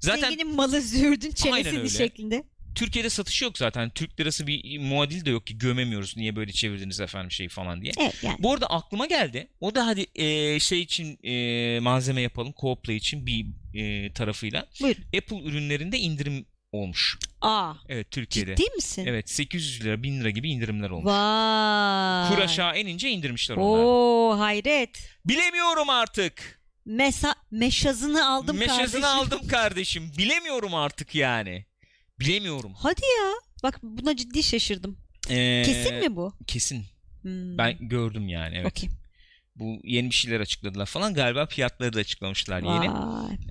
Zaten zenginin malı Aynen çenesini şeklinde. Türkiye'de satışı yok zaten. Türk lirası bir muadil de yok ki gömemiyoruz. Niye böyle çevirdiniz efendim şey falan diye. Evet yani. Bu arada aklıma geldi. O da hadi e, şey için e, malzeme yapalım. Co-Play için bir e, tarafıyla. Buyurun. Apple ürünlerinde indirim olmuş. Aa, Evet Türkiye'de. ciddi misin? Evet 800 lira 1000 lira gibi indirimler olmuş. Vay. Kur aşağı inince indirmişler onları. Oo hayret. Bilemiyorum artık. Mesa meşazını aldım Meşasını kardeşim. aldım kardeşim. Bilemiyorum artık yani. Bilemiyorum. Hadi ya. Bak buna ciddi şaşırdım. Ee, Kesin mi bu? Kesin. Hmm. Ben gördüm yani evet. Okey. Bu yeni bir şeyler açıkladılar falan. Galiba fiyatları da açıklamışlar yeni.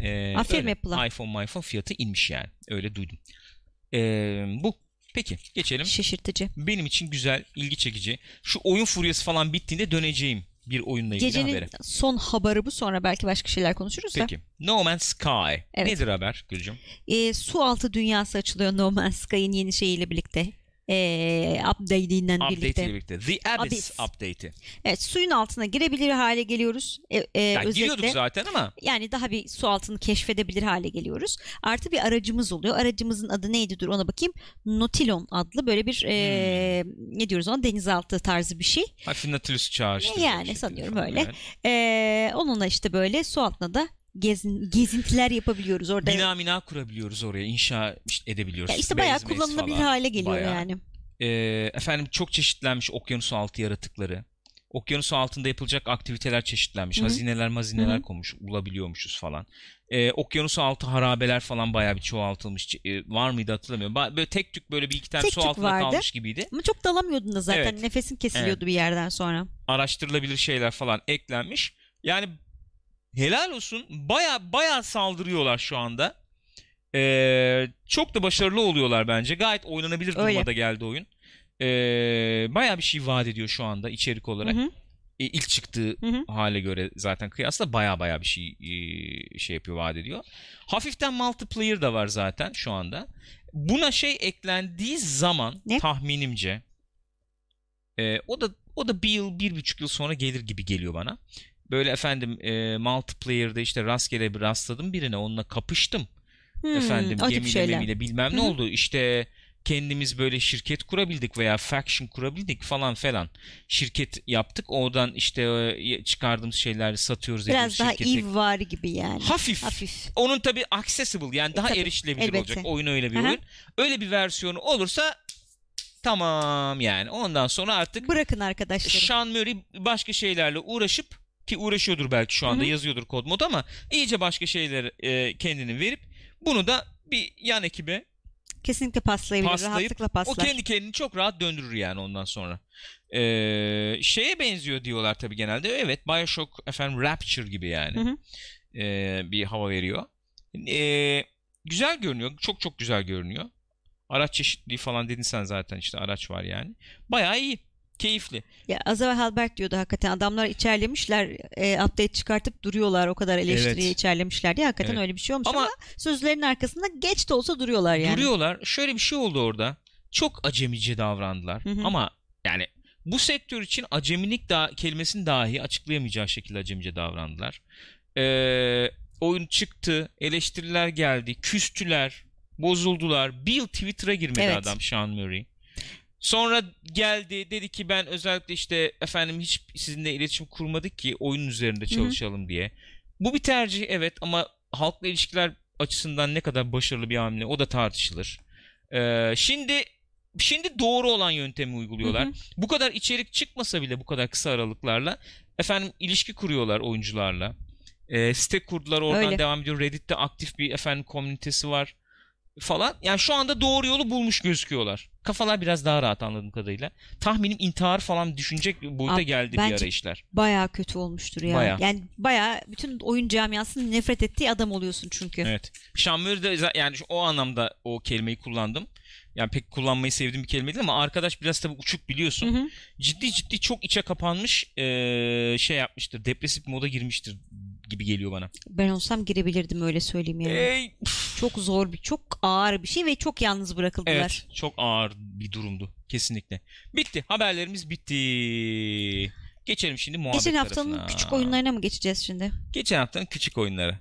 Ee, Aferin. Apple'a. iPhone, iPhone fiyatı inmiş yani. Öyle duydum. Ee, bu. Peki geçelim. Şaşırtıcı. Benim için güzel, ilgi çekici. Şu oyun furyası falan bittiğinde döneceğim bir oyunla ilgili Gecenin habere. son haberi bu sonra belki başka şeyler konuşuruz da. Peki. No Man's Sky. Evet. Nedir haber Gülcüm? Ee, su altı dünyası açılıyor No Man's Sky'ın yeni şeyiyle birlikte. Update'inden Update birlikte. ile birlikte. The Abyss, Abyss. update'i. Evet suyun altına girebilir hale geliyoruz. Ee, e, Yani özetle. giriyorduk zaten ama Yani daha bir su altını keşfedebilir hale geliyoruz. Artı bir aracımız oluyor. Aracımızın adı neydi dur ona bakayım. Nautilon adlı böyle bir e, Hmm. ne diyoruz ona denizaltı tarzı bir şey. hafif Nautilus çağrıştırıyor. Yani sanıyorum öyle. evet. E, onunla işte böyle su altına da gezin, gezintiler yapabiliyoruz orada. Bina mina kurabiliyoruz oraya. inşa edebiliyoruz. ya işte bayağı Base, kullanılabilir falan. hale geliyor Bayağı. yani. Ee, efendim çok çeşitlenmiş okyanus altı yaratıkları. Okyanus altında yapılacak aktiviteler çeşitlenmiş. Hı hı. Hazineler mazineler Hı hı. konmuş. Bulabiliyormuşuz falan. Ee, okyanus altı harabeler falan bayağı bir çoğaltılmış. Ee, var mıydı hatırlamıyorum. Ba- Böyle tek tük böyle bir iki tane Tek su altında vardı. kalmış gibiydi. Ama çok dalamıyordun da zaten. Evet. Nefesin kesiliyordu bir yerden sonra. araştırılabilir şeyler falan eklenmiş. Yani helal olsun baya baya saldırıyorlar şu anda. Ee, çok da başarılı oluyorlar bence. Gayet oynanabilir Öyle. duruma da geldi oyun. Ee, baya bir şey vaat ediyor şu anda içerik olarak. Hı hı. E, ilk çıktığı Hı hı. hale göre zaten kıyasla baya baya bir şey e, şey yapıyor vaat ediyor. Hafiften multiplayer da var zaten şu anda. Buna şey eklendiği zaman Ne? tahminimce e, o da o da bir yıl bir buçuk yıl sonra gelir gibi geliyor bana. Böyle efendim e, multiplayer'da işte rastgele bir rastladım birine onunla kapıştım. Hmm, efendim gemiyle memiyle bilmem ne oldu. İşte kendimiz böyle şirket kurabildik veya faction kurabildik falan falan. Şirket yaptık. Oradan işte e, çıkardığımız şeyleri satıyoruz. Biraz daha şirkete. Eve var gibi yani. Hafif. Hafif. Onun tabii accessible yani daha tabii, erişilebilir elbette. olacak. Oyun öyle bir Aha. oyun. Öyle bir versiyonu olursa tamam yani. Ondan sonra artık Bırakın arkadaşlarım. Sean Murray başka şeylerle uğraşıp ki uğraşıyordur belki şu anda Hı hı. yazıyordur kod mod ama iyice başka şeyler e, kendini verip bunu da bir yan ekibe Kesinlikle paslayabilir. Paslayıp, Rahatlıkla o paslar. kendi kendini çok rahat döndürür yani ondan sonra. Ee, şeye benziyor diyorlar tabii genelde. Evet Bioshock efendim Rapture gibi yani. Hı hı. Ee, bir hava veriyor. Ee, güzel görünüyor. Çok çok güzel görünüyor. Araç çeşitliliği falan dedin sen zaten işte araç var yani. Bayağı iyi. Keyifli. Ya az evvel Halbert diyordu hakikaten adamlar içerlemişler e, update çıkartıp duruyorlar o kadar eleştiriye Evet. içerlemişler diye hakikaten Evet. öyle bir şey olmuş ama, Ama- sözlerin arkasında geç de olsa duruyorlar yani. Duruyorlar. Şöyle bir şey oldu orada. Çok acemice davrandılar. Hı hı. Ama yani bu sektör için acemilik da kelimesini dahi açıklayamayacağı şekilde acemice davrandılar. Ee, oyun çıktı, eleştiriler geldi, küstüler, bozuldular. Bir yıl Twitter'a girmedi Evet. adam Sean Murray. Sonra geldi dedi ki ben özellikle işte efendim hiç sizinle iletişim kurmadık ki oyun üzerinde çalışalım diye. Bu bir tercih evet ama halkla ilişkiler açısından ne kadar başarılı bir hamle o da tartışılır. Ee, şimdi şimdi doğru olan yöntemi uyguluyorlar. Hı hı. Bu kadar içerik çıkmasa bile bu kadar kısa aralıklarla efendim ilişki kuruyorlar oyuncularla. Ee, site kurdular oradan Öyle. devam ediyor. Reddit'te aktif bir efendim komünitesi var falan. Yani şu anda doğru yolu bulmuş gözüküyorlar. Kafalar biraz daha rahat anladığım kadarıyla. Tahminim intihar falan düşünecek boyuta Abi, geldi bir ara işler. Bayağı kötü olmuştur ya. Bayağı. Yani bayağı bütün oyun camiasının nefret ettiği adam oluyorsun çünkü. Evet. Şamür de yani o anlamda o kelimeyi kullandım. Yani pek kullanmayı sevdiğim bir kelime değil ama arkadaş biraz tabii uçuk biliyorsun. Hı hı. Ciddi ciddi çok içe kapanmış eee, şey yapmıştır. Depresif moda girmiştir gibi geliyor bana. Ben olsam girebilirdim öyle söyleyeyim yani. Ey, Çok zor bir, çok ağır bir şey ve çok yalnız bırakıldılar. evet çok ağır bir durumdu. Kesinlikle. Bitti. Haberlerimiz bitti. Geçelim şimdi muhabbet Geçen haftanın tarafına. küçük oyunlarına mı geçeceğiz şimdi? Geçen haftanın küçük oyunları.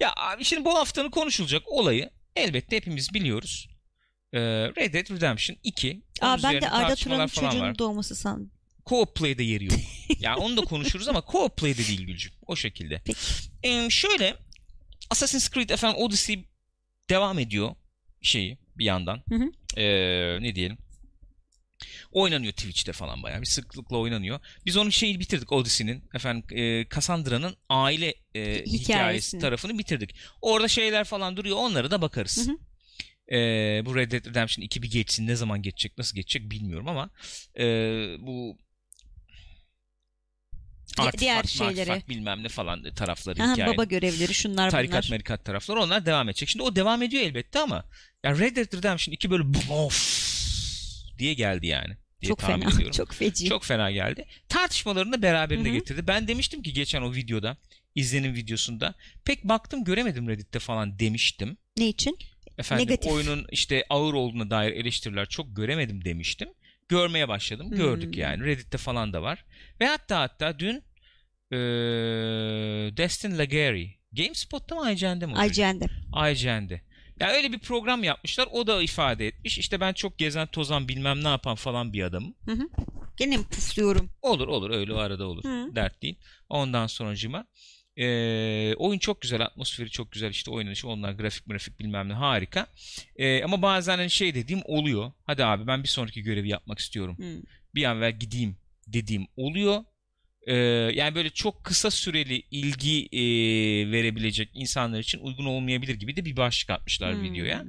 Ya abi şimdi bu haftanın konuşulacak olayı elbette hepimiz biliyoruz. Ee, Red Dead Redemption 2. Onun Aa, ben de Arda Turan'ın var. çocuğunun doğması sandım. Co-op play'de yeri yok. ya onu da konuşuruz ama co-op play'de değil Gülcüm. O şekilde. Peki. Ee, şöyle Assassin's Creed efendim Odyssey devam ediyor şeyi bir yandan. Hı hı. Ee, ne diyelim? Oynanıyor Twitch'te falan bayağı bir sıklıkla oynanıyor. Biz onun şeyi bitirdik Odyssey'nin efendim e, Cassandra'nın aile e, hikayesi tarafını bitirdik. Orada şeyler falan duruyor. Onlara da bakarız. Hı hı. Ee, bu Red Dead Redemption 2 bir geçsin. Ne zaman geçecek, nasıl geçecek bilmiyorum ama e, bu Artifact, diğer şeyleri. bilmem ne falan tarafları Aha, baba görevleri şunlar Tarikat bunlar. merikat tarafları onlar devam edecek. Şimdi o devam ediyor elbette ama ya Red Dead Redemption 2 böyle of diye geldi yani. Diye Çok fena. ediyorum. Çok feci. Çok fena geldi. Tartışmalarını da beraberinde Hı hı. getirdi. Ben demiştim ki geçen o videoda, izlenim videosunda pek baktım göremedim Reddit'te falan demiştim. Ne için? Efendim Negatif. oyunun işte ağır olduğuna dair eleştiriler çok göremedim demiştim. Görmeye başladım. Gördük Hmm. yani. Reddit'te falan da var. Ve hatta hatta dün eee Destin Legary GameSpot'ta mı IGN'de mi? IGN'de. IGN'de. Ya öyle bir program yapmışlar. O da ifade etmiş. İşte ben çok gezen tozan bilmem ne yapan falan bir adamım. Gene mi pufluyorum? Olur olur öyle o arada olur. Hı. Dert değil. Ondan sonucuma ee, oyun çok güzel, atmosferi çok güzel işte oynanışı onlar grafik grafik bilmem ne harika. Ee, ama bazen hani şey dediğim oluyor. Hadi abi ben bir sonraki görevi yapmak istiyorum. Hı. Bir an evvel gideyim dediğim oluyor. Ee, yani böyle çok kısa süreli ilgi ee, verebilecek insanlar için uygun olmayabilir gibi de bir başlık atmışlar Hmm. videoya.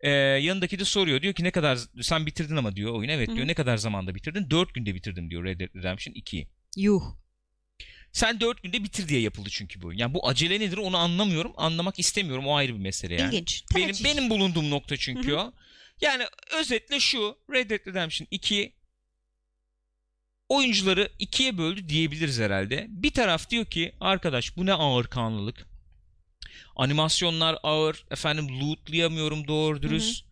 Ee, yanındaki de soruyor. Diyor ki ne kadar sen bitirdin ama diyor oyunu. Evet hı. diyor. Ne kadar zamanda bitirdin? 4 günde bitirdim diyor Red Dead Redemption 2'yi. Yuh. Sen 4 günde bitir diye yapıldı çünkü bu oyun. Yani bu acele nedir onu anlamıyorum. Anlamak istemiyorum. O ayrı bir mesele yani. İlginç. Benim Tercih. benim bulunduğum nokta çünkü o. Yani özetle şu Red Dead Redemption 2 oyuncuları ikiye böldü diyebiliriz herhalde. Bir taraf diyor ki arkadaş bu ne ağır kanlılık. Animasyonlar ağır. Efendim lootlayamıyorum doğru dürüst.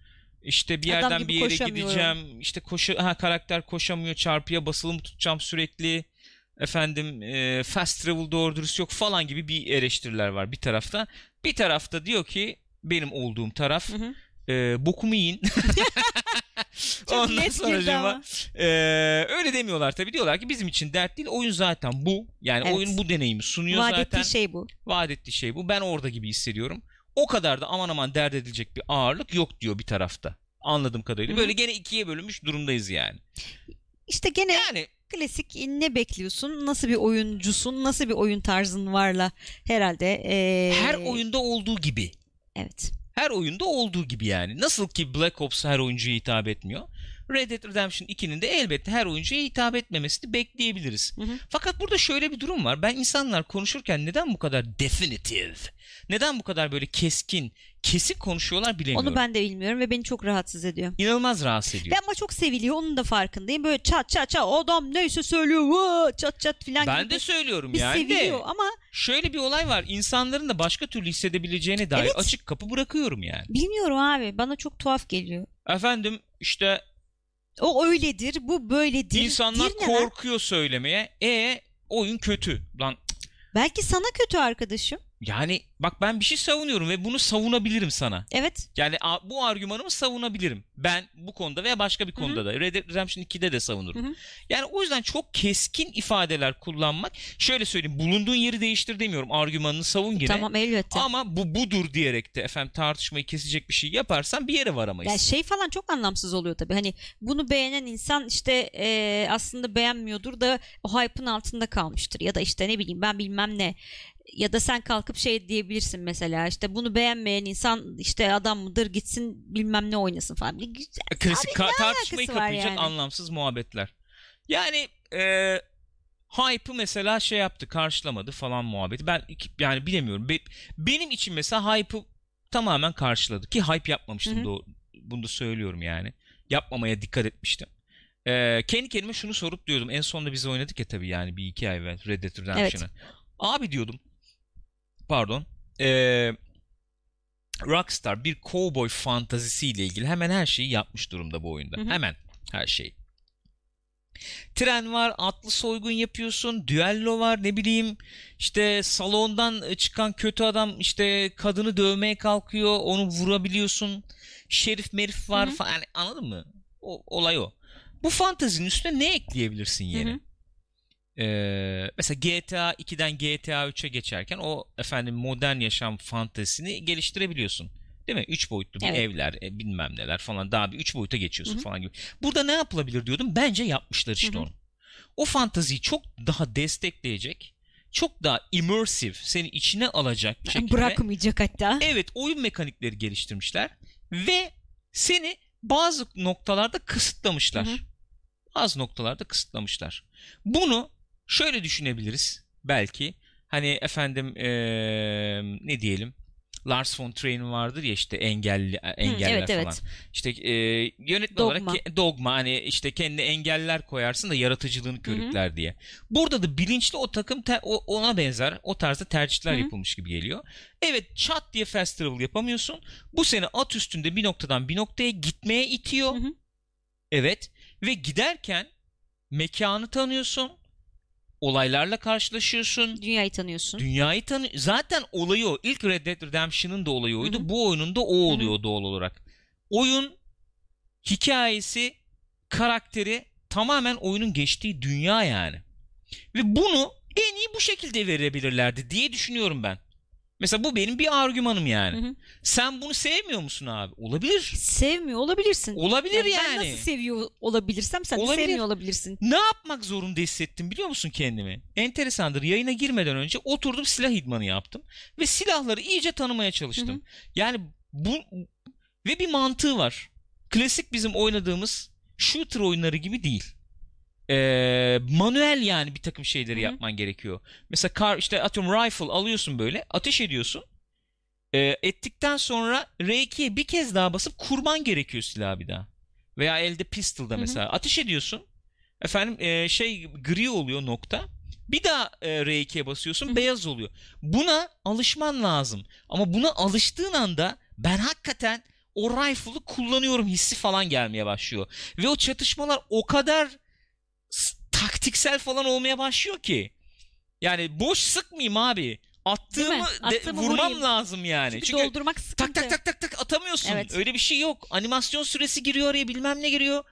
İşte bir yerden bir yere gideceğim. İşte koşu ha karakter koşamıyor. Çarpıya basılı mı tutacağım sürekli. Efendim e, fast travel doğru dürüst yok falan gibi bir eleştiriler var bir tarafta. Bir tarafta diyor ki benim olduğum taraf Hı hı. e, bokumu yiyin. Çok net girdi ama. e, öyle demiyorlar tabii. Diyorlar ki bizim için dert değil. Oyun zaten bu. Yani Evet. oyun bu deneyimi sunuyor Vaat zaten. ettiği şey bu. Vaat ettiği şey bu. Ben orada gibi hissediyorum. O kadar da aman aman dert edilecek bir ağırlık yok diyor bir tarafta. Anladığım kadarıyla. Hı hı. Böyle gene ikiye bölünmüş durumdayız yani. İşte gene Yani klasik ne bekliyorsun? Nasıl bir oyuncusun? Nasıl bir oyun tarzın varla herhalde. ee, her oyunda olduğu gibi. Evet. Her oyunda olduğu gibi yani. Nasıl ki Black Ops her oyuncuya hitap etmiyor. Red Dead Redemption 2'nin de elbette her oyuncuya hitap etmemesini bekleyebiliriz. Hı hı. Fakat burada şöyle bir durum var. Ben insanlar konuşurken neden bu kadar definitive, neden bu kadar böyle keskin, kesik konuşuyorlar bilemiyorum. Onu ben de bilmiyorum ve beni çok rahatsız ediyor. İnanılmaz rahatsız ediyor. Ve ama çok seviliyor onun da farkındayım. Böyle çat çat çat adam neyse söylüyor vaa, çat çat filan Ben, gibi de söylüyorum bir yani de. seviliyor ama Şöyle bir olay var. İnsanların da başka türlü hissedebileceğine dair Evet. açık kapı bırakıyorum yani. bilmiyorum abi bana çok tuhaf geliyor. Efendim işte O öyledir bu böyledir. insanlar korkuyor söylemeye. E oyun kötü. Lan Belki sana kötü arkadaşım. Yani bak ben bir şey savunuyorum ve bunu savunabilirim sana. Evet. Yani bu argümanımı savunabilirim. Ben bu konuda veya başka bir konuda da. Red Dead Redemption 2'de de savunurum. Hı hı. Yani o yüzden çok keskin ifadeler kullanmak. Şöyle söyleyeyim. Bulunduğun yeri değiştir demiyorum. Argümanını savun yine. Tamam elbette. Ama bu budur diyerek de efendim tartışmayı kesecek bir şey yaparsan bir yere varamayız. Ya şey falan çok anlamsız oluyor tabii. Hani bunu beğenen insan işte e, aslında beğenmiyordur da o hype'ın altında kalmıştır. Ya da işte ne bileyim ben bilmem ne. Ya da sen kalkıp şey diyebilirsin mesela işte bunu beğenmeyen insan işte adam mıdır gitsin bilmem ne oynasın falan. Güzel. Klasik Abi ka- tartışmayı kapayacak yani? anlamsız muhabbetler. Yani e, hype'ı mesela şey yaptı karşılamadı falan muhabbeti. Ben yani bilemiyorum. Be- benim için mesela hype'ı tamamen karşıladı. Ki hype yapmamıştım Hı hı. da o- bunu da söylüyorum yani. Yapmamaya dikkat etmiştim. E, kendi kendime şunu sorup diyordum. En sonunda biz oynadık ya tabii yani bir iki ay evvel Red Dead Redemption'ı. Abi diyordum pardon e, Rockstar bir cowboy fantazisiyle ilgili hemen her şeyi yapmış durumda bu oyunda. Hı hı. Hemen her şey. Tren var, atlı soygun yapıyorsun, düello var, ne bileyim işte salondan çıkan kötü adam işte kadını dövmeye kalkıyor, onu vurabiliyorsun. Şerif merif var Hı hı. falan. Yani anladın mı? O, olay o. Bu fantazinin üstüne ne ekleyebilirsin yeni? Hı hı. Ee, mesela GTA 2'den GTA 3'e geçerken o efendim modern yaşam fantezisini geliştirebiliyorsun. Değil mi? Üç boyutlu bir Evet. evler, e, bilmem neler falan daha bir üç boyuta geçiyorsun Hı hı. falan gibi. Burada ne yapılabilir diyordum. Bence yapmışlar işte Hı hı. onu. O fantaziyi çok daha destekleyecek, çok daha immersive, seni içine alacak şekilde. Bırakmayacak hatta. Evet, oyun mekanikleri geliştirmişler ve seni bazı noktalarda kısıtlamışlar. Hı hı. Bazı noktalarda kısıtlamışlar. Bunu şöyle düşünebiliriz belki. Hani efendim eee, ne diyelim Lars von Trier'in vardır ya işte engelli engeller evet, falan. evet. İşte e, yönetmen Dogma. olarak ke- dogma hani işte kendi engeller koyarsın da yaratıcılığını körükler diye. Burada da bilinçli o takım te- o- ona benzer o tarzda tercihler Hı hı. yapılmış gibi geliyor. Evet çat diye fast travel yapamıyorsun. Bu seni at üstünde bir noktadan bir noktaya gitmeye itiyor. Hı hı. Evet ve giderken mekanı tanıyorsun. Olaylarla karşılaşıyorsun. Dünyayı tanıyorsun. Dünyayı tanı zaten olayı o. İlk Red Dead Redemption'ın da olayı oydu. Hı hı. Bu oyunun da o oluyor doğal olarak. Oyun hikayesi, karakteri tamamen oyunun geçtiği dünya yani. Ve bunu en iyi bu şekilde verebilirlerdi diye düşünüyorum ben. Mesela bu benim bir argümanım yani. Hı hı. Sen bunu sevmiyor musun abi? Olabilir. Sevmiyor olabilirsin. Olabilir Yani yani. Ben nasıl seviyor olabilirsem sen de Olabilir. sevmiyor olabilirsin. Ne yapmak zorunda hissettim biliyor musun kendimi? Enteresandır. Yayına girmeden önce oturdum silah idmanı yaptım. Ve silahları iyice tanımaya çalıştım. Hı Yani bu ve bir mantığı var. Klasik bizim oynadığımız shooter oyunları gibi değil. Ee, manuel yani bir takım şeyleri Hı hı. yapman gerekiyor. Mesela kar işte atıyorum rifle alıyorsun böyle ateş ediyorsun. Ee, ettikten sonra R2'ye bir kez daha basıp kurman gerekiyor silahı bir daha. Veya elde pistol'da mesela ateş ediyorsun. Efendim e, şey gri oluyor nokta. Bir daha e, R2'ye basıyorsun Hı hı. beyaz oluyor. Buna alışman lazım. Ama buna alıştığın anda ben hakikaten o rifle'ı kullanıyorum hissi falan gelmeye başlıyor. Ve o çatışmalar o kadar taktiksel falan olmaya başlıyor ki. Yani boş sıkmayayım abi. Attığımı, de- Attığımı vurmam vurayım. lazım yani. Çünkü, Çünkü doldurmak sıkıntı. tak tak tak tak tak atamıyorsun. Evet. Öyle bir şey yok. Animasyon süresi giriyor oraya bilmem ne giriyor.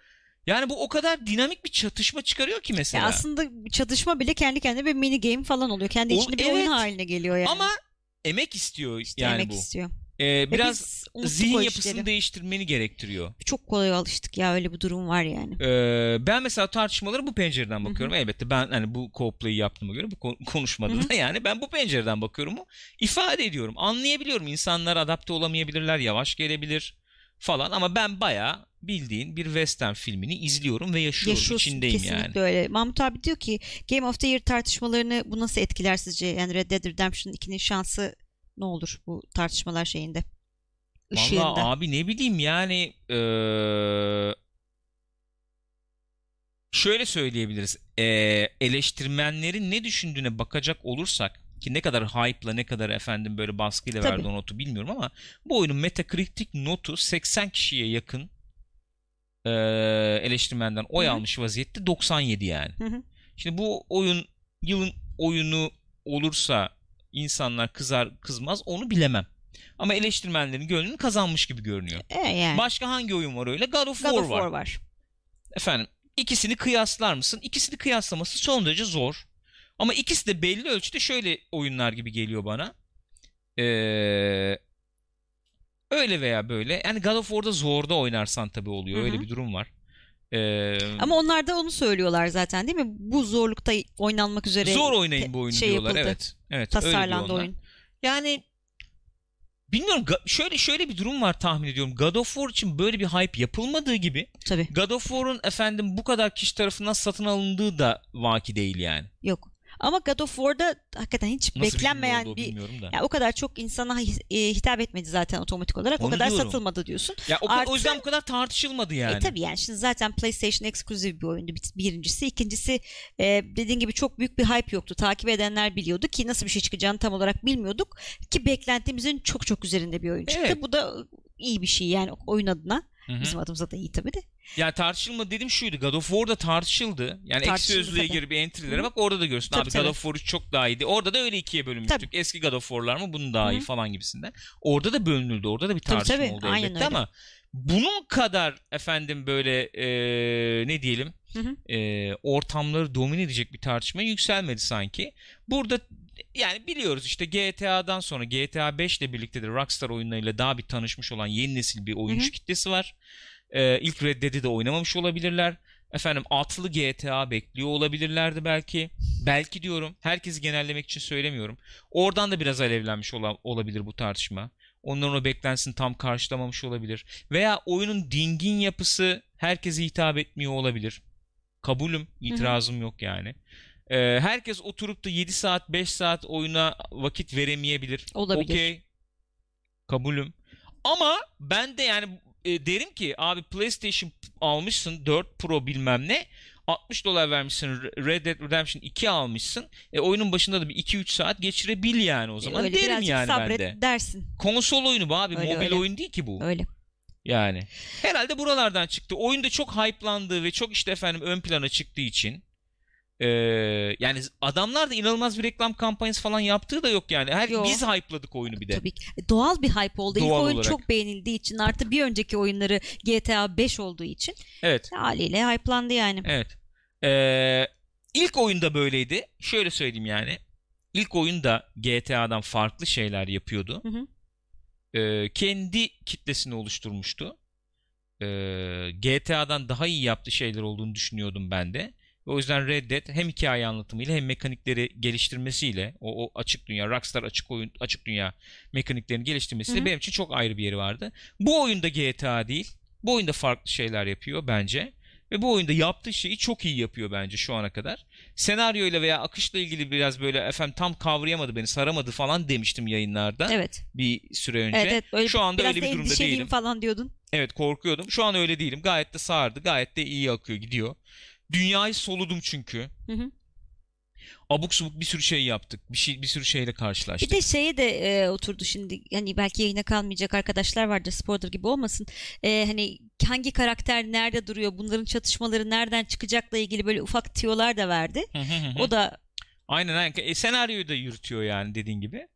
Yani bu o kadar dinamik bir çatışma çıkarıyor ki mesela. Ya aslında çatışma bile kendi kendine bir mini game falan oluyor. Kendi O- içinde bir evet. oyun haline geliyor yani. Ama emek istiyor İşte yani yemek bu. istiyor. Ee, biraz zihin yapısını işleri. değiştirmeni gerektiriyor. Çok kolay alıştık ya öyle bir durum var yani. Ee, ben mesela tartışmalara bu pencereden bakıyorum. Elbette ben hani bu co-play'i yaptığıma göre bu kon- konuşmada da yani ben bu pencereden bakıyorum. ifade ediyorum. Anlayabiliyorum. İnsanlar adapte olamayabilirler, yavaş gelebilir falan ama ben bayağı bildiğin bir western filmini izliyorum ve yaşıyorum. Yaşıyorsun içindeyim kesinlikle yani. öyle. Mahmut abi diyor ki Game of the Year tartışmalarını bu nasıl etkiler sizce? Yani Red Dead Redemption 2'nin şansı ne olur bu tartışmalar şeyinde? Işığında. Vallahi abi ne bileyim yani eee, şöyle söyleyebiliriz. Eee, eleştirmenlerin ne düşündüğüne bakacak olursak ki ne kadar hype'la ne kadar efendim böyle baskıyla Tabii. verdi o notu bilmiyorum ama bu oyunun Metacritic notu 80 kişiye yakın eee, eleştirmenden oy Hı hı. almış vaziyette 97 yani. Hı hı. Şimdi bu oyun yılın oyunu olursa insanlar kızar kızmaz onu bilemem. Ama eleştirmenlerin gönlünü kazanmış gibi görünüyor. E yani. Başka hangi oyun var öyle? God of God War of var. War var. Efendim ikisini kıyaslar mısın? İkisini kıyaslaması son derece zor. Ama ikisi de belli ölçüde şöyle oyunlar gibi geliyor bana. Ee, öyle veya böyle. Yani God of War'da zorda oynarsan tabii oluyor. Hı hı. Öyle bir durum var. Ee, Ama onlar da onu söylüyorlar zaten değil mi? Bu zorlukta oynanmak üzere zor oynayın bu oyunu şey diyorlar. yapıldı. Evet. Evet. tasarlandı oyun. Yani bilmiyorum şöyle şöyle bir durum var tahmin ediyorum. God of War için böyle bir hype yapılmadığı gibi Tabii. God of War'un efendim bu kadar kişi tarafından satın alındığı da vaki değil yani. Yok. Ama God of War'da hakikaten hiç Nasıl beklenmeyen bir o bir bilmiyorum da. ya o kadar çok insana e, hitap etmedi zaten otomatik olarak. o Onu kadar diyorum. satılmadı diyorsun. Ya o, Artı- o yüzden bu kadar tartışılmadı yani. E tabii yani şimdi zaten PlayStation eksklusif bir oyundu bir- birincisi. ikincisi e, dediğin gibi çok büyük bir hype yoktu. Takip edenler biliyordu ki nasıl bir şey çıkacağını tam olarak bilmiyorduk. Ki beklentimizin çok çok üzerinde bir oyun çıktı. Evet. Bu da iyi bir şey yani oyun adına. Hı hı. Bizim adımıza da iyi tabii de. Yani tartışılmadı dedim şuydu. God of War'da tartışıldı. Yani Tartışıldı sözlüğe tabii. gir bir entry'lere bak orada da görürsün. Tabii, Abi tabii. God of War 3 çok daha iyiydi. Orada da öyle ikiye bölünmüştük. Tabii. Eski God of War'lar mı bunun daha iyi Hı hı. falan gibisinden. Orada da bölünüldü. Orada da bir Tabii, tartışma tabii. oldu Aynen elbette öyle. ama bunun kadar efendim böyle eee, ne diyelim Hı hı. eee, ortamları domine edecek bir tartışma yükselmedi sanki. Burada yani biliyoruz işte GTA'dan sonra GTA 5 ile birlikte de Rockstar oyunlarıyla daha bir tanışmış olan yeni nesil bir oyuncu Hı hı. kitlesi var. Ee, ilk Red Dead'i de oynamamış olabilirler. Efendim atlı GTA bekliyor olabilirlerdi belki. Belki diyorum. Herkesi genellemek için söylemiyorum. Oradan da biraz alevlenmiş ola- olabilir bu tartışma. Onların o beklentisini tam karşılamamış olabilir. Veya oyunun dingin yapısı herkese hitap etmiyor olabilir. Kabulüm, itirazım yok yani. Ee, herkes oturup da 7 saat 5 saat oyuna vakit veremeyebilir. Olabilir. Okey. Kabulüm. Ama ben de yani e, derim ki abi PlayStation almışsın 4 Pro bilmem ne 60 dolar vermişsin Red Dead Redemption 2 almışsın. E, oyunun başında da bir 2-3 saat geçirebil yani o zaman Öyle derim yani ben de. dersin. Konsol oyunu bu abi Öyle, mobil öyle. oyun değil ki bu. Öyle. Yani herhalde buralardan çıktı. Oyunda çok hype'landığı ve çok işte efendim ön plana çıktığı için ee, yani adamlar da inanılmaz bir reklam kampanyası falan yaptığı da yok yani. Her Yok. biz hype'ladık oyunu bir de. Tabii ki. E, Doğal bir hype oldu. İlk Doğal oyun olarak. çok beğenildiği için artı bir önceki oyunları GTA 5 olduğu için Evet. haliyle hype'landı yani. Evet. Ee, ilk oyunda böyleydi. Şöyle söyleyeyim yani. İlk oyunda GTA'dan farklı şeyler yapıyordu. Hı hı. Ee, kendi kitlesini oluşturmuştu. Ee, GTA'dan daha iyi yaptığı şeyler olduğunu düşünüyordum ben de. O yüzden Red Dead hem hikaye anlatımıyla hem mekanikleri geliştirmesiyle o, o açık dünya, Rockstar açık oyun, açık dünya mekaniklerini geliştirmesiyle Hı hı. benim için çok ayrı bir yeri vardı. Bu oyunda GTA değil. Bu oyunda farklı şeyler yapıyor bence. Ve bu oyunda yaptığı şeyi çok iyi yapıyor bence şu ana kadar. Senaryoyla veya akışla ilgili biraz böyle efendim tam kavrayamadı beni, saramadı falan demiştim yayınlarda Evet. bir süre önce. Evet, evet. Öyle Şu anda öyle bir durumda değilim. falan diyordun. Evet korkuyordum. Şu an öyle değilim. Gayet de sardı. Gayet de iyi akıyor gidiyor. Dünyayı soludum çünkü. Hı hı. Abuk subuk bir sürü şey yaptık. Bir şey bir sürü şeyle karşılaştık. Bir de şeye de e, oturdu şimdi hani belki yayına kalmayacak arkadaşlar vardır spoiler gibi olmasın. E, hani hangi karakter nerede duruyor bunların çatışmaları nereden çıkacakla ilgili böyle ufak tiyolar da verdi. Hı hı hı hı. O da Aynen aynen. E, senaryoyu da yürütüyor yani dediğin gibi.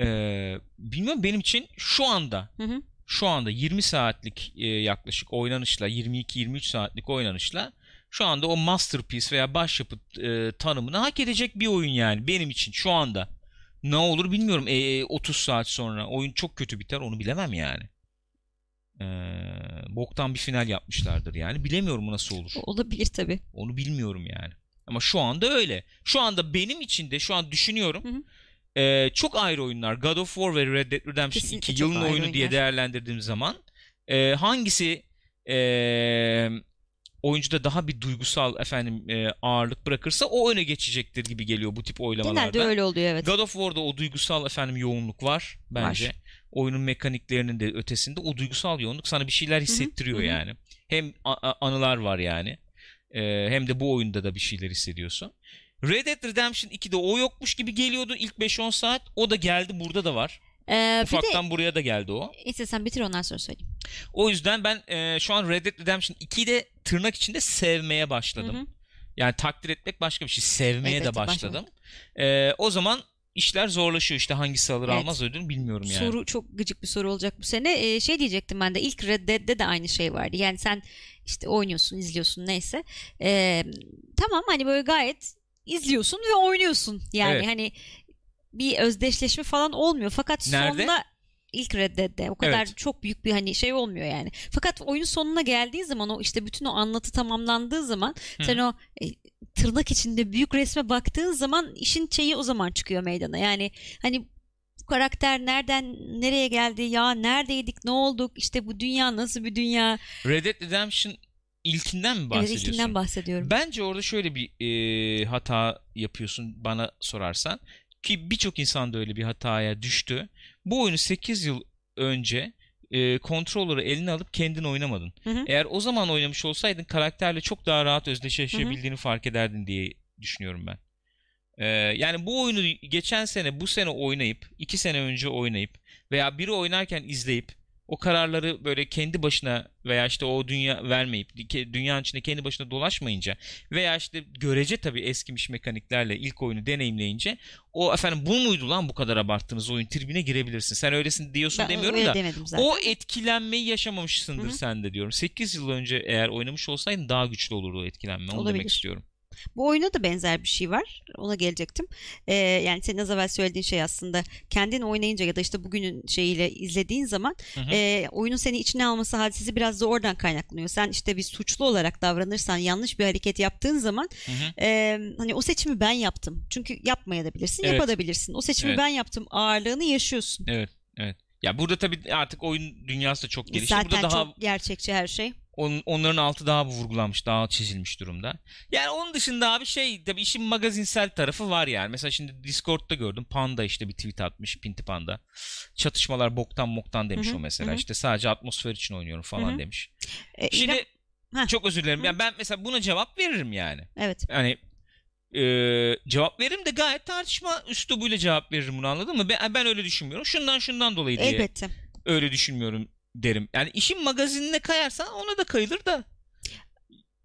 Ee, bilmiyorum benim için şu anda şu anda 20 saatlik e, yaklaşık oynanışla 22-23 saatlik oynanışla şu anda o masterpiece veya başyapıt e, tanımını hak edecek bir oyun yani benim için şu anda. Ne olur bilmiyorum. E, 30 saat sonra oyun çok kötü biter onu bilemem yani. Ee, boktan bir final yapmışlardır yani. Bilemiyorum nasıl olur. olabilir tabii. Onu bilmiyorum yani. Ama şu anda öyle. Şu anda benim için de şu an düşünüyorum. Hı hı. Ee, çok ayrı oyunlar. God of War ve Red Dead Redemption Kesinlikle 2 çok yılın oyunu diye oyunlar. değerlendirdiğim zaman e, hangisi e, oyuncuda daha bir duygusal efendim e, ağırlık bırakırsa o öne geçecektir gibi geliyor bu tip oylamalarda. Genelde öyle oluyor evet. God of War'da o duygusal efendim yoğunluk var bence. Var. Oyunun mekaniklerinin de ötesinde o duygusal yoğunluk sana bir şeyler hissettiriyor hı hı. yani. Hem anılar var yani. Ee, hem de bu oyunda da bir şeyler hissediyorsun. Red Dead Redemption 2'de o yokmuş gibi geliyordu ilk 5-10 saat. O da geldi burada da var. Ee, bir de Ufaktan buraya da geldi o. İstersen bitir ondan sonra söyleyeyim. O yüzden ben e, şu an Red Dead Redemption 2'yi de tırnak içinde sevmeye başladım. Hı hı. Yani takdir etmek başka bir şey. Sevmeye Elbette, de başladım. Ee, o zaman işler zorlaşıyor. İşte hangisi alır Evet. almaz ödül bilmiyorum yani. Soru çok gıcık bir soru olacak bu sene. Ee, şey diyecektim ben de ilk Red Dead'de de aynı şey vardı. Yani sen işte oynuyorsun, izliyorsun neyse. Ee, tamam hani böyle gayet izliyorsun ve oynuyorsun. Yani Evet. hani bir özdeşleşme falan olmuyor. Fakat Nerede? sonunda ilk Red Dead'de o kadar Evet. çok büyük bir hani şey olmuyor yani. Fakat oyun sonuna geldiği zaman o işte bütün o anlatı tamamlandığı zaman Hı. sen o e, tırnak içinde büyük resme baktığın zaman işin şeyi o zaman çıkıyor meydana. Yani hani bu karakter nereden nereye geldi ya neredeydik ne olduk işte bu dünya nasıl bir dünya Red Dead Redemption ilkinden mi evet bahsediyorsun? ilkinden bahsediyorum. Bence orada şöyle bir e, hata yapıyorsun bana sorarsan. Ki birçok insan da öyle bir hataya düştü. Bu oyunu 8 yıl önce e, kontrolörü eline alıp kendin oynamadın. Hı hı. Eğer o zaman oynamış olsaydın karakterle çok daha rahat özdeşleşebildiğini fark ederdin diye düşünüyorum ben. Ee, yani bu oyunu geçen sene bu sene oynayıp iki sene önce oynayıp veya biri oynarken izleyip o kararları böyle kendi başına veya işte o dünya vermeyip dünyanın içinde kendi başına dolaşmayınca veya işte görece tabii eskimiş mekaniklerle ilk oyunu deneyimleyince o efendim bu muydu lan bu kadar abarttığınız oyun tribine girebilirsin. Sen öylesin diyorsun Ben demiyorum da o etkilenmeyi yaşamamışsındır sen de diyorum. 8 yıl önce eğer oynamış olsaydın daha güçlü olurdu o etkilenme. Onu Olabilir. demek istiyorum. Bu oyuna da benzer bir şey var. Ona gelecektim. Ee, yani senin az evvel söylediğin şey aslında kendin oynayınca ya da işte bugünün şeyiyle izlediğin zaman Hı hı. e, oyunun seni içine alması hadisesi biraz da oradan kaynaklanıyor. Sen işte bir suçlu olarak davranırsan yanlış bir hareket yaptığın zaman Hı hı. e, hani o seçimi ben yaptım. Çünkü yapmayabilirsin, Evet. yapabilirsin. O seçimi Evet. ben yaptım ağırlığını yaşıyorsun. Evet, evet. Ya burada tabii artık oyun dünyası da çok gelişti. Zaten burada daha çok gerçekçi her şey. On, onların altı daha vurgulanmış, daha çizilmiş durumda. Yani onun dışında abi şey tabii işin magazinsel tarafı var yani. Mesela şimdi Discord'da gördüm. Panda işte bir tweet atmış. Pinti Panda. Çatışmalar boktan moktan demiş Hı hı, o mesela. hı. İşte sadece atmosfer için oynuyorum falan Hı hı. demiş. E, Şimdi İrem- Heh. çok özür dilerim. Hı. Yani ben mesela buna cevap veririm yani. Evet. Yani e, cevap veririm de gayet tartışma üslubuyla cevap veririm bunu anladın mı? Ben, ben öyle düşünmüyorum. Şundan şundan dolayı diye Elbette. öyle düşünmüyorum derim. Yani işin magazinine kayarsan ona da kayılır da.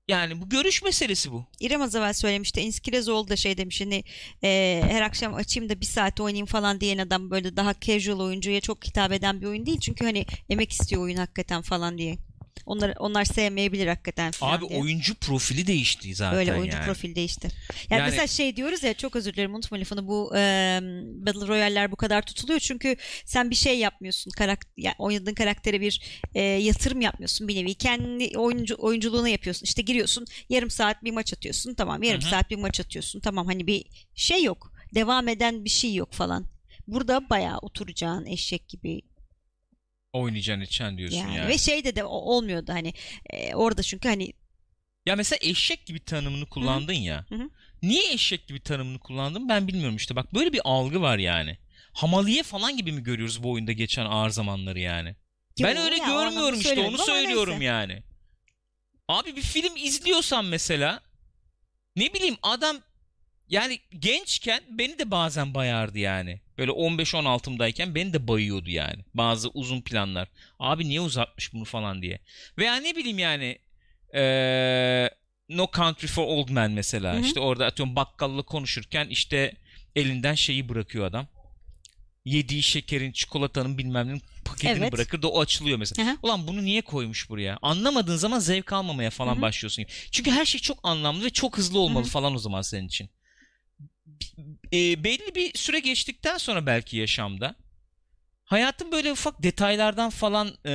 Yani bu görüş meselesi bu. İrem az evvel söylemişti. İnskirezoğlu da şey demiş hani e, her akşam açayım da bir saat oynayayım falan diyen adam böyle daha casual oyuncuya çok hitap eden bir oyun değil. Çünkü hani emek istiyor oyun hakikaten falan diye. Onlar onlar sevmeyebilir hakikaten Abi diye. oyuncu profili değişti zaten Öyle oyuncu yani. profil değişti. Yani, Yani- mesela şey diyoruz ya çok özür dilerim unutma lafını bu e, Battle Royale'ler bu kadar tutuluyor çünkü sen bir şey yapmıyorsun karakter yani oynadığın karaktere bir e, yatırım yapmıyorsun bir nevi kendi oyuncu oyunculuğunu yapıyorsun işte giriyorsun yarım saat bir maç atıyorsun tamam yarım Hı hı. saat bir maç atıyorsun tamam hani bir şey yok devam eden bir şey yok falan. Burada bayağı oturacağın eşek gibi Oynayacaksın edeceksin diyorsun yani. yani. ve şeyde de o- olmuyordu hani e, orada çünkü hani Ya mesela eşek gibi tanımını kullandın ya. Hı hı. Niye eşek gibi tanımını kullandın ben bilmiyorum işte. Bak böyle bir algı var yani. Hamaliye falan gibi mi görüyoruz bu oyunda geçen ağır zamanları yani? ben Yo, öyle ya, görmüyorum işte onu söylüyorum neyse. yani. Abi bir film izliyorsan mesela ne bileyim adam yani gençken beni de bazen bayardı yani. Böyle 15-16'mdayken beni de bayıyordu yani. Bazı uzun planlar. Abi niye uzatmış bunu falan diye. Veya ne bileyim yani eee, No Country for Old Men mesela. Hı hı. İşte orada atıyorum bakkalla konuşurken işte elinden şeyi bırakıyor adam. Yediği şekerin, çikolatanın bilmem nenin paketini Evet. bırakır da o açılıyor mesela. Hı hı. Ulan bunu niye koymuş buraya? Anlamadığın zaman zevk almamaya falan Hı hı. başlıyorsun. Çünkü her şey çok anlamlı ve çok hızlı olmalı Hı hı. falan o zaman senin için. E, belli bir süre geçtikten sonra belki yaşamda hayatın böyle ufak detaylardan falan e,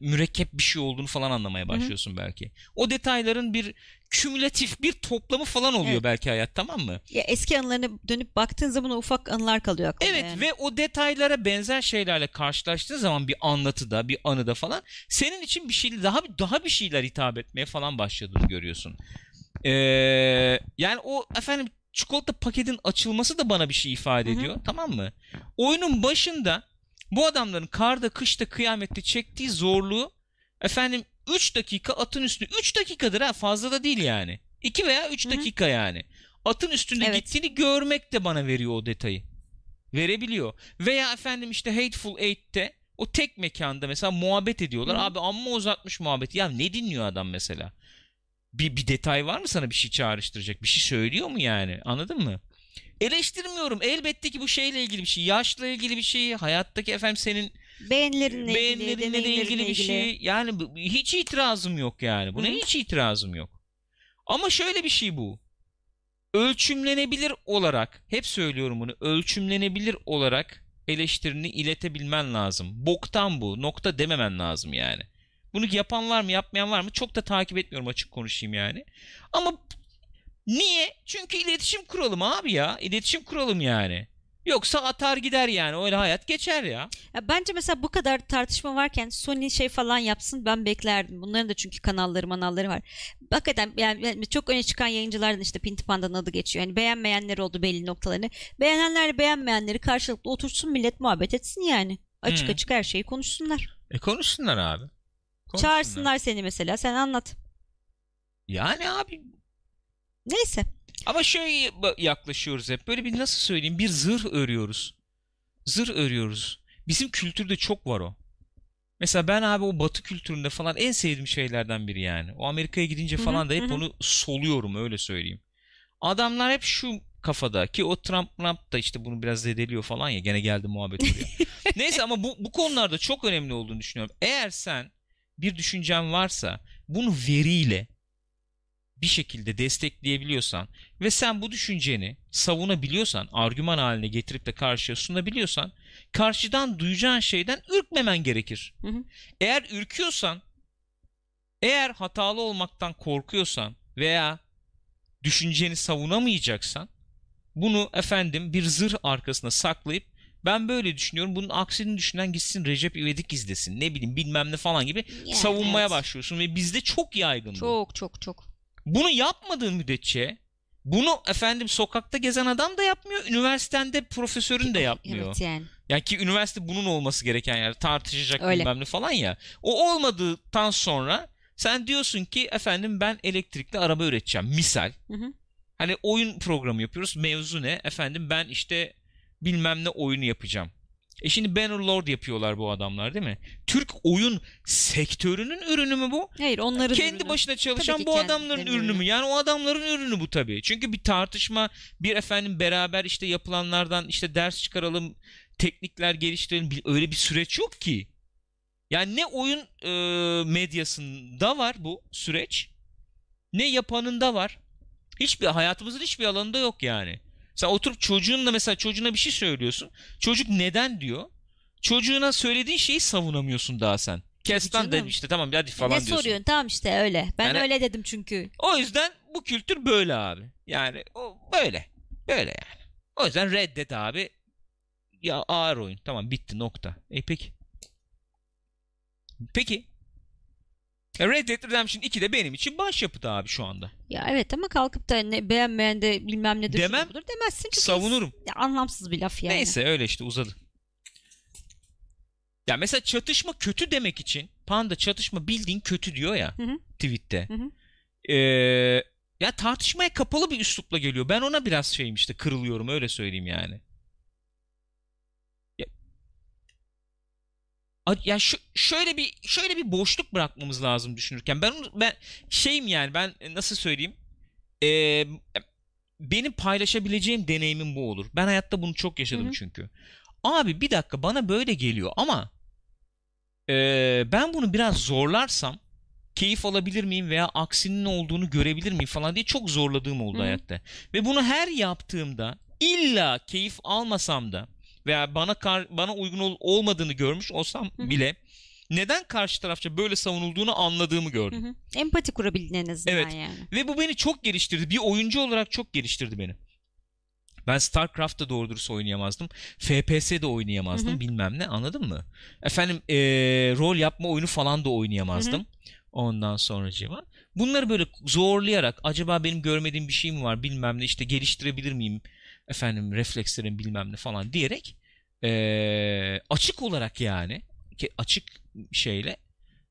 mürekkep bir şey olduğunu falan anlamaya başlıyorsun belki. O detayların bir kümülatif bir toplamı falan oluyor Evet. belki hayat tamam mı? Ya eski anılarına dönüp baktığın zaman o ufak anılar kalıyor aklında. Evet yani. ve o detaylara benzer şeylerle karşılaştığın zaman bir anlatıda, bir anıda falan senin için bir şey daha daha bir şeyler hitap etmeye falan başladığını görüyorsun. Ee, yani o efendim çikolata paketin açılması da bana bir şey ifade Hı hı. ediyor. Tamam mı? Oyunun başında bu adamların karda, kışta, kıyamette çektiği zorluğu efendim 3 dakika atın üstünde 3 dakikadır ha fazla da değil yani. 2 veya 3 Hı hı. dakika yani. Atın üstünde Evet. gittiğini görmek de bana veriyor o detayı. Verebiliyor. Veya efendim işte Hateful Eight'te o tek mekanda mesela muhabbet ediyorlar. Hı hı. Abi amma uzatmış muhabbeti. Ya ne dinliyor adam mesela? Bir, bir detay var mı sana bir şey çağrıştıracak? Bir şey söylüyor mu yani? Anladın mı? Eleştirmiyorum. Elbette ki bu şeyle ilgili bir şey. Yaşla ilgili bir şey. Hayattaki efendim senin Beğenilerinle ilgili, beğenilerinle de deneyimlerinle ilgili bir şey. Yani hiç itirazım yok yani. Buna hı. hiç itirazım yok. Ama şöyle bir şey bu. Ölçümlenebilir olarak, hep söylüyorum bunu, ölçümlenebilir olarak eleştirini iletebilmen lazım. Boktan bu, nokta dememen lazım yani. Bunu yapan var mı, yapmayan var mı? Çok da takip etmiyorum açık konuşayım yani. Ama niye? Çünkü iletişim kuralım abi ya. İletişim kuralım yani. Yoksa atar gider yani. Öyle hayat geçer ya. Ya bence mesela bu kadar tartışma varken Sony şey falan yapsın ben beklerdim. Bunların da çünkü kanalları manalları var. Hakikaten yani çok öne çıkan yayıncılardan işte Pinti Panda'nın adı geçiyor. Yani beğenmeyenler oldu belli noktalarını. Beğenenlerle beğenmeyenleri karşılıklı otursun millet muhabbet etsin yani. Açık Hı. açık her şeyi konuşsunlar. E konuşsunlar abi. Konuşsunlar. Çağırsınlar seni mesela sen anlat. Yani abi Neyse. ama şöyle yaklaşıyoruz hep. Böyle bir nasıl söyleyeyim bir zırh örüyoruz. Zırh örüyoruz. Bizim kültürde çok var o. Mesela ben abi o batı kültüründe falan en sevdiğim şeylerden biri yani. O Amerika'ya gidince falan da hep onu soluyorum öyle söyleyeyim. Adamlar hep şu kafada ki o Trump Trump da işte bunu biraz zedeliyor falan ya gene geldi muhabbet oraya. Neyse ama bu, bu konularda çok önemli olduğunu düşünüyorum. Eğer sen bir düşüncen varsa bunu veriyle bir şekilde destekleyebiliyorsan ve sen bu düşünceni savunabiliyorsan, argüman haline getirip de karşıya sunabiliyorsan karşıdan duyacağın şeyden ürkmemen gerekir. Hı hı. Eğer ürküyorsan, eğer hatalı olmaktan korkuyorsan veya düşünceni savunamayacaksan bunu efendim bir zırh arkasına saklayıp Ben böyle düşünüyorum. Bunun aksini düşünen gitsin Recep İvedik izlesin. Ne bileyim bilmem ne falan gibi Yani savunmaya evet. başlıyorsun ve bizde çok yaygın bu. Çok çok çok. Bunu yapmadığın müddetçe bunu efendim sokakta gezen adam da yapmıyor. Üniversitende profesörün de yapmıyor. Evet yani. Yani ki üniversite bunun olması gereken yer. Tartışacak Öyle. bilmem ne falan ya. O olmadıktan sonra sen diyorsun ki efendim ben elektrikli araba üreteceğim. Misal. Hı hı. Hani oyun programı yapıyoruz. Mevzu ne? Efendim ben işte bilmem ne oyunu yapacağım. E şimdi Bannerlord yapıyorlar bu adamlar değil mi? Türk oyun sektörünün ürünü mü bu? Hayır onların kendi ürünü. başına çalışan bu adamların kendilerinin ürünü mü? ürünü. Yani o adamların ürünü bu tabii. Çünkü bir tartışma, bir efendim beraber işte yapılanlardan işte ders çıkaralım, teknikler geliştirelim. Öyle bir süreç yok ki. Yani ne oyun e, medyasında var bu süreç, ne yapanında var. Hiçbir hayatımızın hiçbir alanında yok yani. Sen oturup çocuğunla mesela çocuğuna bir şey söylüyorsun. Çocuk neden diyor. Çocuğuna söylediğin şeyi savunamıyorsun daha sen. Kestan dedim işte tamam hadi falan ne diyorsun. soruyorsun? Tamam işte öyle. Ben Yani- öyle dedim çünkü. O yüzden bu kültür böyle abi. Yani o böyle. Böyle yani. O yüzden reddet abi. Ya ağır oyun. Tamam bitti nokta. E peki. Peki. Red Dead Redemption 2 de benim için başyapıt abi şu anda. Ya evet ama kalkıp da ne, beğenmeyen de bilmem ne Demem. budur demezsin. Çünkü Savunurum. Ya, anlamsız bir laf yani. Neyse öyle işte uzadı. Ya mesela çatışma kötü demek için Panda çatışma bildiğin kötü diyor ya Hı hı. tweette. Hı hı. Ee, ya tartışmaya kapalı bir üslupla geliyor. Ben ona biraz şeyim işte kırılıyorum öyle söyleyeyim yani. Ya, A- ya şu, şöyle bir şöyle bir boşluk bırakmamız lazım düşünürken. Ben ben şeyim yani ben e, nasıl söyleyeyim? Ee, benim paylaşabileceğim deneyimim bu olur. Ben hayatta bunu çok yaşadım Hı hı. çünkü. Abi bir dakika bana böyle geliyor ama ee, ben bunu biraz zorlarsam keyif alabilir miyim veya aksinin olduğunu görebilir miyim falan diye çok zorladığım oldu Hı hı. hayatta. Ve bunu her yaptığımda illa keyif almasam da veya bana kar- bana uygun ol- olmadığını görmüş olsam Hı hı. bile neden karşı tarafça böyle savunulduğunu anladığımı gördüm. hı. Empati kurabildin en azından Evet. yani. Ve bu beni çok geliştirdi. Bir oyuncu olarak çok geliştirdi beni. Ben StarCraft'ta doğru dürüst oynayamazdım. FPS'de oynayamazdım Hı hı. bilmem ne anladın mı? Efendim eee, rol yapma oyunu falan da oynayamazdım. Ondan sonracığıma. Bunları böyle zorlayarak acaba benim görmediğim bir şey mi var bilmem ne işte geliştirebilir miyim efendim reflekslerim bilmem ne falan diyerek eee, açık olarak yani ki açık şeyle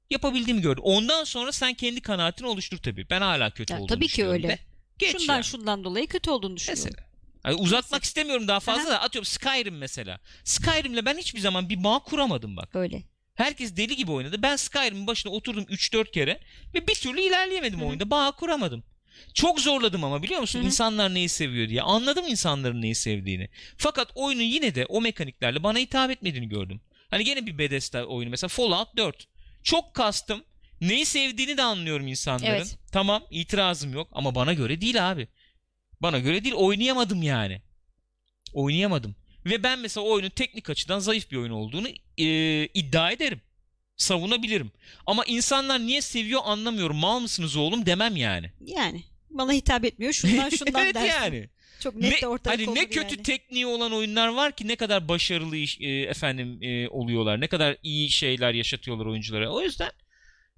yapabildiğimi gördüm. Ondan sonra sen kendi kanaatini oluştur tabii. Ben hala kötü Ya olduğunu tabii ki düşünüyorum öyle. de. Geç şundan yani. şundan dolayı kötü olduğunu düşünüyorum. Mesela. Yani uzatmak Mesela. istemiyorum daha fazla da atıyorum Skyrim mesela. Skyrim'le ben hiçbir zaman bir bağ kuramadım bak. Öyle. Herkes deli gibi oynadı. Ben Skyrim'in başına oturdum 3-4 kere ve bir türlü ilerleyemedim Hı hı. oyunda. Bağ kuramadım. Çok zorladım ama biliyor musun? Hı hı. İnsanlar neyi seviyor diye. Anladım insanların neyi sevdiğini. Fakat oyunun yine de o mekaniklerle bana hitap etmediğini gördüm. Hani gene bir Bethesda oyunu mesela Fallout 4. Çok kastım. Neyi sevdiğini de anlıyorum insanların. Evet. Tamam itirazım yok ama bana göre değil abi. Bana göre değil oynayamadım yani. Oynayamadım. Ve ben mesela oyunun teknik açıdan zayıf bir oyun olduğunu e, iddia ederim. Savunabilirim. Ama insanlar niye seviyor anlamıyorum. Mal mısınız oğlum demem yani. Yani bana hitap etmiyor. Şundan şundan evet dersin. yani. Çok net Ne, de ortaya hani ne kötü yani. tekniği olan oyunlar var ki ne kadar başarılı iş, e, efendim e, oluyorlar. Ne kadar iyi şeyler yaşatıyorlar oyunculara. O yüzden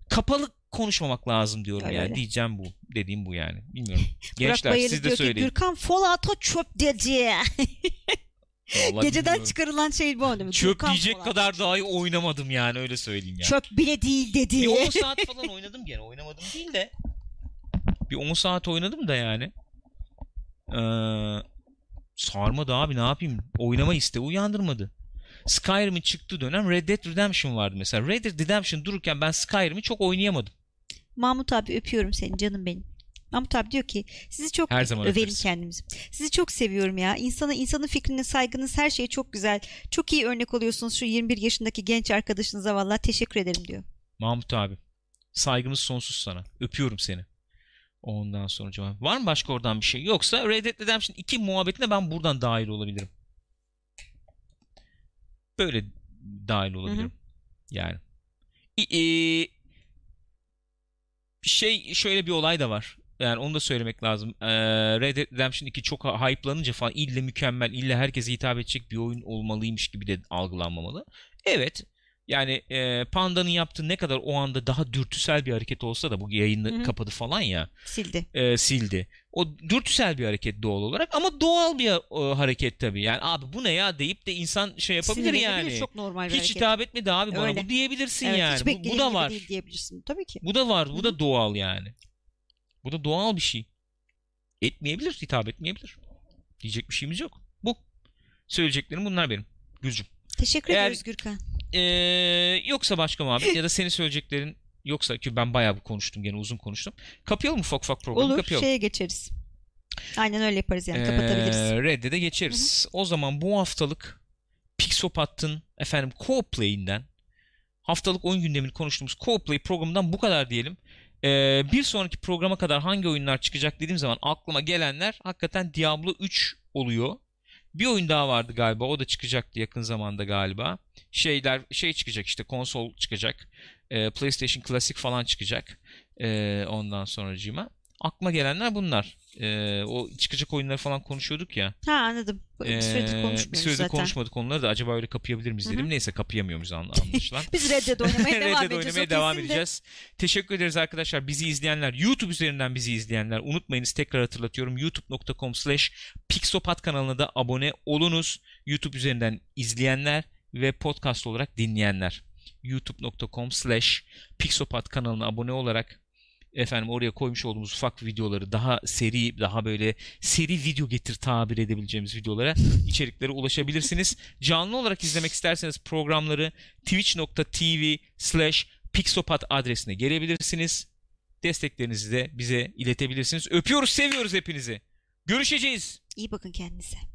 kapalı konuşmamak lazım diyorum Öyle yani. öyle. Diyeceğim bu. Dediğim bu yani. Bilmiyorum. Gençler siz de diyor ki söyleyin. Gürkan Fallout'a çöp dedi. Vallahi Geceden bilmiyorum. çıkarılan şey bu değil mi? Çöp Gürkan diyecek Fallout. kadar dahi oynamadım yani öyle söyleyeyim yani. Çöp bile değil dedi. Bir 10 saat falan oynadım gene. Oynamadım değil de. Bir 10 saat oynadım da yani. Ee, sarmadı abi ne yapayım. Oynama isteği uyandırmadı. Skyrim'in çıktığı dönem Red Dead Redemption vardı mesela. Red Dead Redemption dururken ben Skyrim'i çok oynayamadım. Mahmut abi öpüyorum seni canım benim. Mahmut abi diyor ki sizi çok Her zaman överim öperiz. kendimizi. Sizi çok seviyorum ya. İnsana insanın fikrine saygınız her şey çok güzel. Çok iyi örnek oluyorsunuz şu 21 yaşındaki genç arkadaşınıza vallahi teşekkür ederim diyor. Mahmut abi. Saygımız sonsuz sana. Öpüyorum seni. Ondan sonra cevap. Var mı başka oradan bir şey? Yoksa Red Dead Redemption 2 muhabbetine ben buradan dahil olabilirim. Böyle dahil olabilirim. Yani. İ- e, şey şöyle bir olay da var. Yani onu da söylemek lazım. Ee, Red Dead Redemption 2 çok hype'lanınca falan ille mükemmel, ille herkese hitap edecek bir oyun olmalıymış gibi de algılanmamalı. Evet. Yani e, Panda'nın yaptığı ne kadar o anda daha dürtüsel bir hareket olsa da bu yayını Hı hı. kapadı falan ya Sildi. e, sildi. O dürtüsel bir hareket doğal olarak ama doğal bir e, hareket tabii. Yani abi bu ne ya deyip de insan şey yapabilir yani. Çok normal bir Hiç hareket. hitap etmedi abi bana. Öyle. Bu diyebilirsin Evet, yani. Bu, bu da var. değil diyebilirsin. Tabii ki. Bu da var. Bu Hı da doğal yani. Bu da doğal bir şey. Etmeyebilir, hitap etmeyebilir. Diyecek bir şeyimiz yok. Bu. Söyleyeceklerim bunlar benim. Gülcüm. Teşekkür Eğer- ederiz Gürkan. Ee, yoksa başka muhabbet ya da senin söyleyeceklerin yoksa ki ben bayağı bir konuştum gene uzun konuştum. Kapayalım ufak ufak programı Olur kapayalım. şeye geçeriz. Aynen öyle yaparız yani kapatabiliriz. Ee, Red'e de geçeriz. O zaman bu haftalık Pixopat'ın efendim Co-Play'inden haftalık oyun gündemini konuştuğumuz Co-Play programından bu kadar diyelim. Ee, bir sonraki programa kadar hangi oyunlar çıkacak dediğim zaman aklıma gelenler hakikaten Diablo 3 oluyor. Bir oyun daha vardı galiba. O da çıkacaktı yakın zamanda galiba. Şeyler şey çıkacak işte konsol çıkacak. Ee, PlayStation Classic falan çıkacak. Ee, ondan sonracığıma. Aklıma gelenler bunlar. Ee, o çıkacak oyunları falan konuşuyorduk ya. Ha anladım. Bir süredir Ee, konuşmuyoruz bir süredir zaten. konuşmadık onları da acaba öyle kapayabilir miyiz dedim. Hı hı. Neyse kapayamıyoruz an- anlaşılan. Biz Red Dead oynamaya Red devam Dead edeceğiz. oynamaya devam edeceğiz. Teşekkür ederiz arkadaşlar. Bizi izleyenler, YouTube üzerinden bizi izleyenler unutmayınız tekrar hatırlatıyorum. youtube.com slash pixopat kanalına da abone olunuz. YouTube üzerinden izleyenler ve podcast olarak dinleyenler. youtube.com slash pixopat kanalına abone olarak efendim oraya koymuş olduğumuz ufak videoları daha seri, daha böyle seri video getir tabir edebileceğimiz videolara içeriklere ulaşabilirsiniz. Canlı olarak izlemek isterseniz programları twitch.tv slash pixopat adresine gelebilirsiniz. Desteklerinizi de bize iletebilirsiniz. Öpüyoruz, seviyoruz hepinizi. Görüşeceğiz. İyi bakın kendinize.